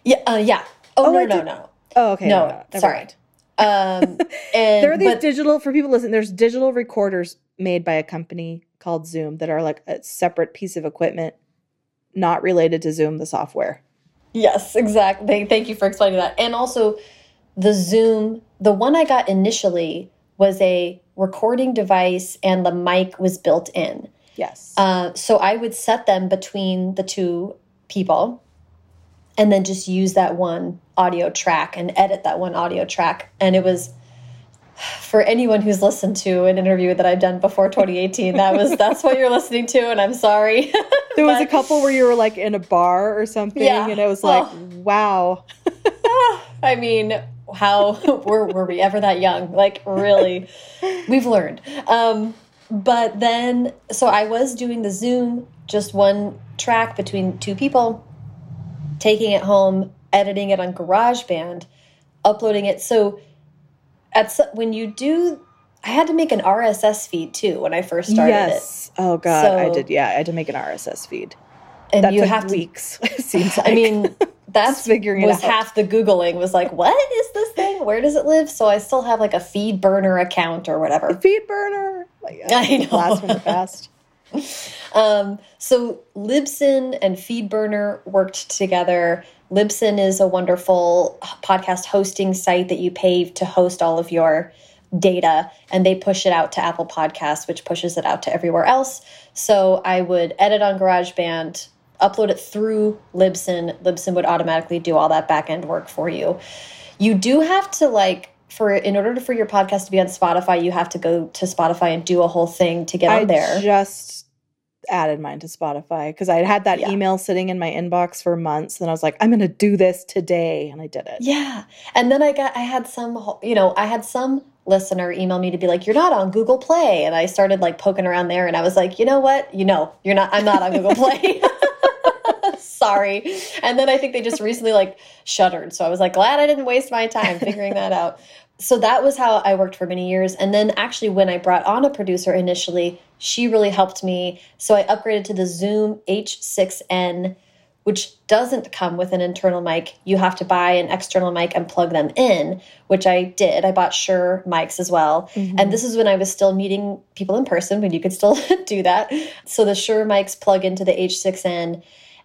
Yeah. Uh, yeah. Oh, Oh, no, no, no. Oh, okay. No, never sorry. mind. Um, <laughs> and There are these but- digital for people listen. There's digital recorders made by a company called Zoom that are like a separate piece of equipment, not related to Zoom, the software. Yes, exactly. Thank you for explaining that. And also, the Zoom, the one I got initially was a recording device and the mic was built in. Yes. Uh, so I would set them between the two people and then just use that one audio track and edit that one audio track. And it was for anyone who's listened to an interview that I've done before 2018, that was <laughs> that's what you're listening to, and I'm sorry. there was a couple where you were like in a bar or something, Yeah. and it was like, Oh. wow. <laughs> I mean, how <laughs> were, were we ever that young? Like, really, we've learned. Um, but then, so I was doing the Zoom, just one track between two people, taking it home, editing it on GarageBand, uploading it. So, at when you do, I had to make an RSS feed too when I first started yes. Oh god, I did. Yeah, I had to make an RSS feed. and That you have weeks. <laughs> It <laughs> seems like. I mean, <laughs> that's figuring it was half the googling was like, what is this thing? Where does it live? So I still have like a FeedBurner account or whatever. FeedBurner. Oh like, I know. Blast from the past. Um, so Libsyn and FeedBurner worked together. Libsyn is a wonderful podcast hosting site that you pay to host all of your data, and they push it out to Apple Podcasts, which pushes it out to everywhere else. So I would edit on GarageBand, upload it through Libsyn. Libsyn would automatically do all that back end work for you. You do have to like for in order for your podcast to be on Spotify, you have to go to Spotify and do a whole thing to get I on there. just added mine to Spotify because I had that Yeah. email sitting in my inbox for months, and I was like, I'm going to do this today, and I did it. Yeah. And then I got, I had some, you know, I had some listener email me to be like, you're not on Google Play. And I started like poking around there and I was like, you know what? You know, you're not, I'm not on Google Play. <laughs> Sorry. And then I think they just recently like shuttered. So I was like, glad I didn't waste my time figuring that out. So that was how I worked for many years. And then actually, when I brought on a producer initially, she really helped me. So I upgraded to the Zoom H6N which doesn't come with an internal mic. You have to buy an external mic and plug them in, which I did. I bought Shure mics as well. Mm-hmm. And this is when I was still meeting people in person, when you could still <laughs> do that. So the Shure mics plug into the H6N.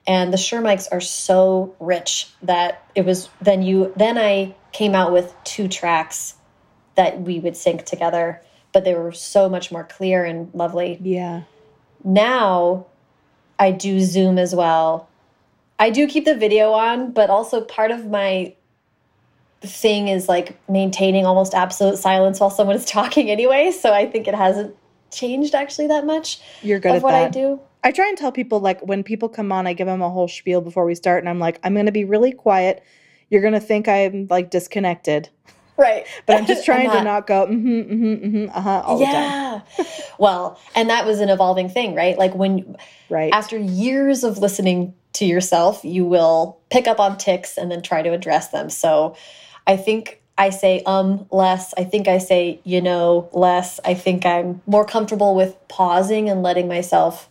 And the Shure mics are so rich that it was then you then I came out with two tracks that we would sync together, but they were so much more clear and lovely Yeah. now I do Zoom as well. I do keep the video on, but also part of my thing is like maintaining almost absolute silence while someone is <laughs> talking anyway. So I think it hasn't changed actually that much You're good of at what that. I do. I try and tell people like when people come on, I give them a whole spiel before we start, and I'm like, I'm going to be really quiet. You're going to think I'm like disconnected, Right. <laughs> but I'm just <laughs> trying to not- not go mm-hmm, mm-hmm, mm-hmm, uh-huh all the time. yeah. well, and that was an evolving thing, right? Like when Right. after years of listening to yourself, you will pick up on tics and then try to address them. So I think I say um less. I think I say you know less. I think I'm more comfortable with pausing and letting myself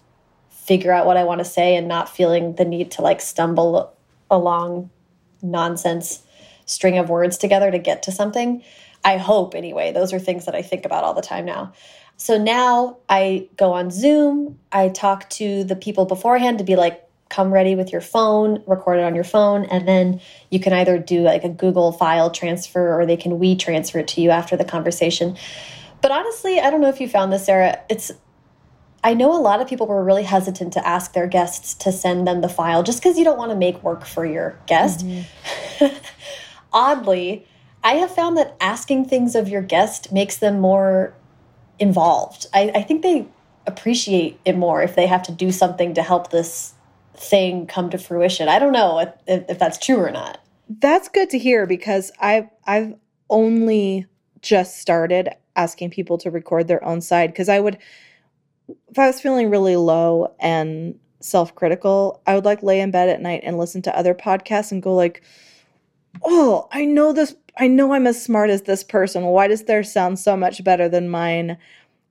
figure out what I want to say and not feeling the need to like stumble along nonsense string of words together to get to something. I hope anyway. Those are things that I think about all the time now. So now I go on Zoom, I talk to the people beforehand to be like, come ready with your phone, record it on your phone, and then you can either do like a Google file transfer or they can WeTransfer it to you after the conversation. But honestly, I don't know if you found this, Sara. It's I know a lot of people were really hesitant to ask their guests to send them the file just because you don't want to make work for your guest. Mm-hmm. <laughs> Oddly, I have found that asking things of your guest makes them more involved. I, I think they appreciate it more if they have to do something to help this thing come to fruition. I don't know if, if that's true or not. That's good to hear because I've I've only just started asking people to record their own side because I would if I was feeling really low and self-critical, I would like lay in bed at night and listen to other podcasts and go like, "Oh, I know this I know I'm as smart as this person. Why does theirs sound so much better than mine?"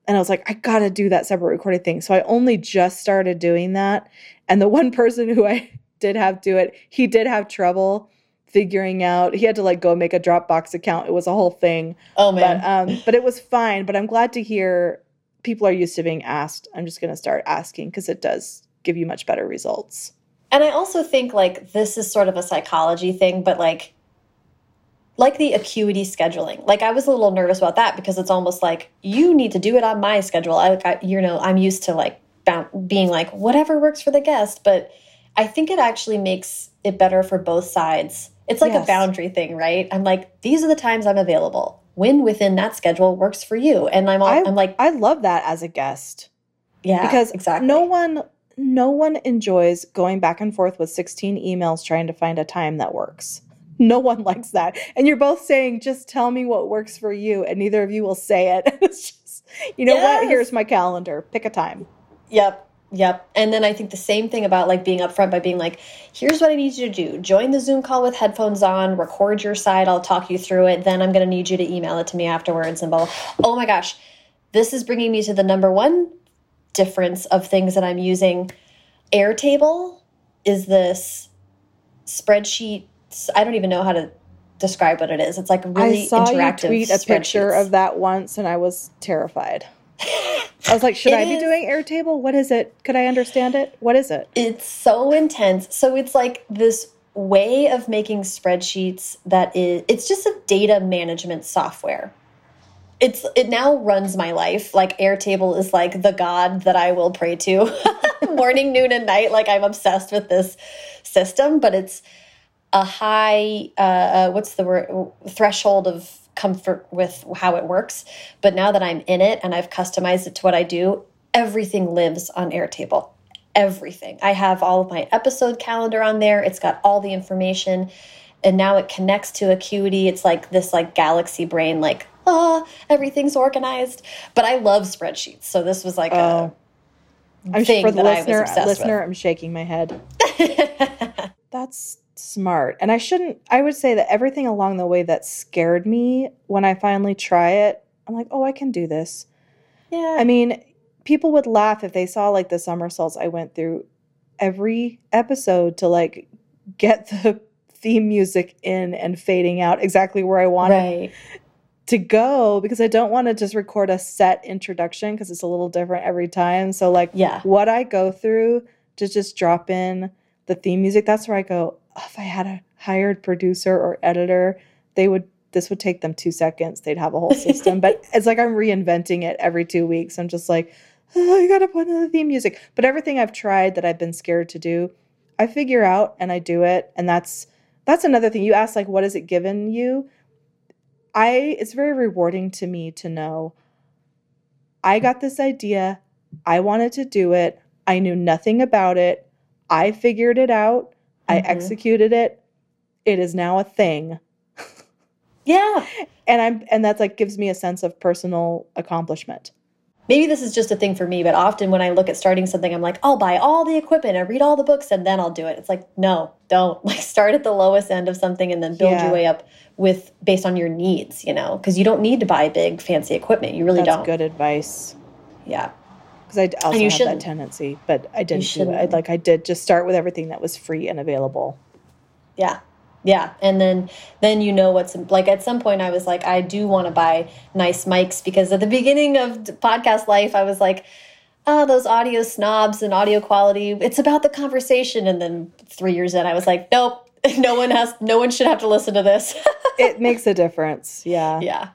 And I was like, I got to do that separate recording thing. So I only just started doing that. And the <laughs> one person who I did have do it, he did have trouble figuring out. He had to like go make a Dropbox account. It was a whole thing. Oh man. But um but it was fine, but I'm glad to hear people are used to being asked. I'm just going to start asking cuz it does give you much better results. And I also think like this is sort of a psychology thing, but like like the acuity scheduling. Like I was a little nervous about that because it's almost like you need to do it on my schedule. I, I you know, I'm used to like being like whatever works for the guest, but I think it actually makes it better for both sides. It's like yes. a boundary thing, right? I'm like these are the times I'm available. When within that schedule works for you, and I'm all, I, I'm like I love that as a guest. Yeah, because exactly. No one no one enjoys going back and forth with 16 emails trying to find a time that works. No one <laughs> likes that. And you're both saying, just tell me what works for you. And neither of you will say it. <laughs> it's just, you know yes. what? Here's my calendar. Pick a time. Yep. Yep. And then I think the same thing about like being upfront by being like, here's what I need you to do. Join the Zoom call with headphones on, record your side. I'll talk you through it. Then I'm going to need you to email it to me afterwards and blah, blah. Oh my gosh. This is bringing me to the number one difference of things that I'm using. Airtable is this spreadsheet I don't even know how to describe what it is. It's like really I saw interactive. You tweet a picture of that once, and I was terrified. I was like, should I be doing Airtable? What is it? Could I understand it? What is it? It's so intense. So it's like this way of making spreadsheets that is it's just a data management software. It's it now runs my life. Like Airtable is like the god that I will pray to <laughs> morning, noon and night. Like I'm obsessed with this system, but it's a high uh, uh, what's the word threshold of comfort with how it works. But now that I'm in it and I've customized it to what I do, everything lives on Airtable. Everything. I have all of my episode calendar on there. It's got all the information. And now it connects to Acuity. It's like this like galaxy brain, like, ah, everything's organized. But I love spreadsheets. So this was like oh. a I'm thing for the that listener, I was obsessed listener, with. I'm shaking my head. <laughs> That's smart. And I shouldn't, I would say that everything along the way that scared me when I finally try it, I'm like, oh, I can do this. Yeah. I mean, people would laugh if they saw like the somersaults I went through every episode to like get the <laughs> theme music in and fading out exactly where I wanted right. to go because I don't want to just record a set introduction because it's a little different every time. So like yeah. what I go through to just drop in the theme music, that's where I go, if I had a hired producer or editor, they would this would take them two seconds. They'd have a whole system. but <laughs> it's like I'm reinventing it every two weeks. I'm just like, oh, I gotta put in the theme music. But everything I've tried that I've been scared to do, I figure out and I do it. And that's that's another thing. You ask like what has it given you? I it's very rewarding to me to know I got this idea. I wanted to do it. I knew nothing about it. I figured it out. I Mhm. executed it. It is now a thing. Yeah. <laughs> And I'm and that's like gives me a sense of personal accomplishment. Maybe this is just a thing for me, but often when I look at starting something, I'm like, I'll buy all the equipment and read all the books and then I'll do it. It's like, no, don't. <laughs> Like start at the lowest end of something and then build Yeah. your way up with based on your needs, you know, because you don't need to buy big fancy equipment. You really That's don't. good advice. Yeah. Because I also you have that shouldn't. tendency, but I didn't do it. I, like I did just start with everything that was free and available. Yeah. Yeah. And then then you know what's like at some point I was like, I do want to buy nice mics because at the beginning of podcast life, I was like, oh, those audio snobs and audio quality, it's about the conversation. And then three years in, I was like, nope, <laughs> no one has no one should have to listen to this. <laughs> It makes a difference. Yeah. yeah.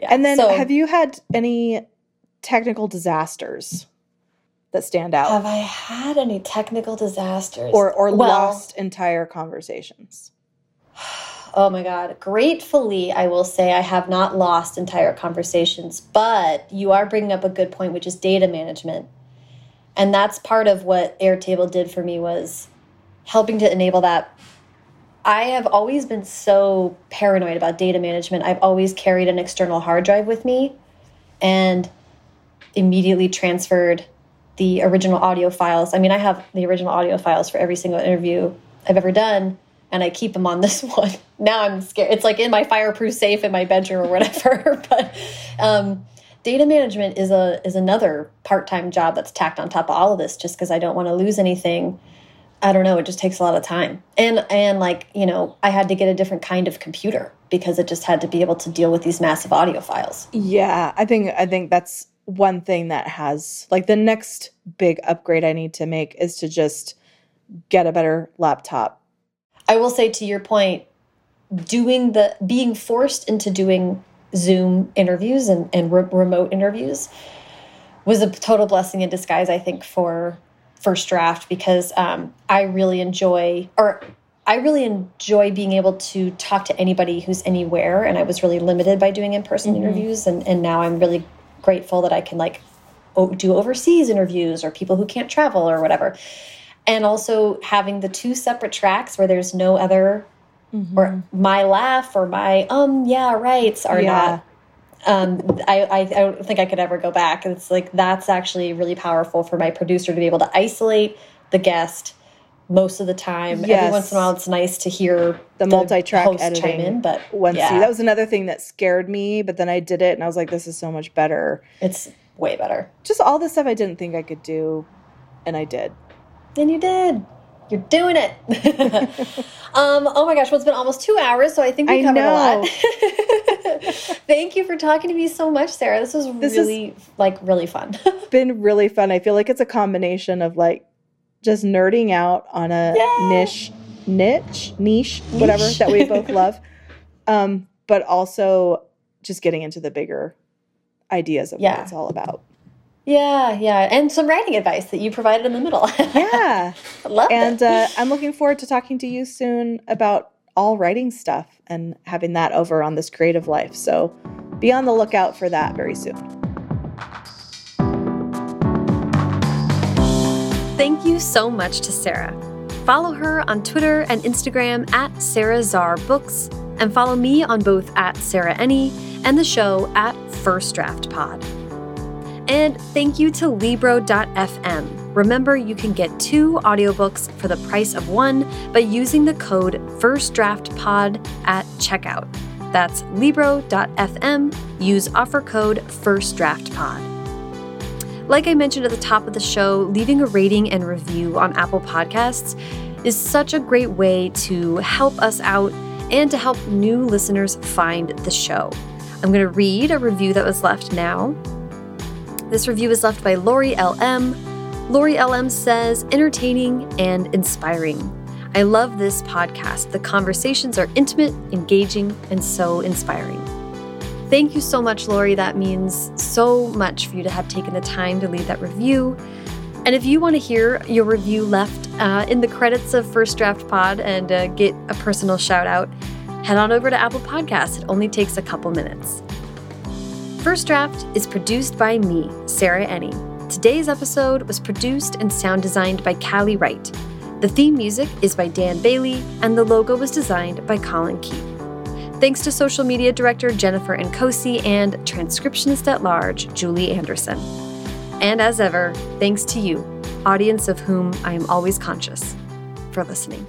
Yeah. And then So, have you had any technical disasters that stand out? have I had any technical disasters? or or Well, lost entire conversations? <sighs> Oh my God. Gratefully, I will say I have not lost entire conversations, but you are bringing up a good point, which is data management. And that's part of what Airtable did for me was helping to enable that. I have always been so paranoid about data management. I've always carried an external hard drive with me and immediately transferred the original audio files. I mean, I have the original audio files for every single interview I've ever done and I keep them on this <laughs> one. Now I'm scared. It's like in my fireproof safe in my bedroom or whatever. <laughs> but um, data management is a is another part time job that's tacked on top of all of this. Just because I don't want to lose anything. I don't know. It just takes a lot of time, and and like you know, I had to get a different kind of computer because it just had to be able to deal with these massive audio files. Yeah, I think I think that's one thing that has like the next big upgrade I need to make is to just get a better laptop I will say to your point, doing the being forced into doing Zoom interviews and, and re remote interviews was a total blessing in disguise, I think, for first draft because um, I really enjoy or I really enjoy being able to talk to anybody who's anywhere, and I was really limited by doing in-person mm -hmm. interviews, and and now I'm really grateful that I can like do overseas interviews or people who can't travel or whatever and also having the two separate tracks where there's no other mm -hmm. or my laugh or my um yeah rights are yeah. not um I, I i don't think i could ever go back it's like that's actually really powerful for my producer to be able to isolate the guest most of the time yes. every once in a while it's nice to hear the, the multi-track editing chime in but once yeah. that was another thing that scared me but then i did it and i was like this is so much better it's way better just all the stuff i didn't think i could do and i did and you did. You're doing it. <laughs> um, oh my gosh, well, it's been almost two hours, so I think we I covered know. a lot. <laughs> Thank you for talking to me so much, Sara. This was this really, like, really fun. <laughs> been really fun. I feel like it's a combination of, like, just nerding out on a Yay! niche, niche, niche, whatever, that we both <laughs> love. Um, but also just getting into the bigger ideas of yeah. what it's all about. Yeah, yeah, and some writing advice that you provided in the middle. <laughs> yeah, love and uh, I'm looking forward to talking to you soon about all writing stuff and having that over on this creative life. So be on the lookout for that very soon. Thank you so much to Sara. Follow her on Twitter and Instagram at Sara Zarr Books, and follow me on both at Sarah Enni and the show at First Draft Pod. And thank you to Libro.fm. Remember, you can get two audiobooks for the price of one by using the code FIRSTDRAFTPOD at checkout. That's Libro.fm. Use offer code FIRSTDRAFTPOD. Like I mentioned at the top of the show, leaving a rating and review on Apple Podcasts is such a great way to help us out and to help new listeners find the show. I'm going to read a review that was left now. This review is left by Lori LM. Lori LM says, entertaining and inspiring. I love this podcast. The conversations are intimate, engaging, and so inspiring. Thank you so much, Lori. That means so much for you to have taken the time to leave that review. And if you want to hear your review left uh, in the credits of First Draft Pod and uh, get a personal shout out, head on over to Apple Podcasts. It only takes a couple minutes. First Draft is produced by me, Sarah Enni. Today's episode was produced and sound designed by Callie Wright. The theme music is by Dan Bailey, and the logo was designed by Colin Keith. Thanks to social media director Jennifer Nkosi and transcriptionist at large Julie Anderson. And as ever, thanks to you, audience of whom I am always conscious, for listening.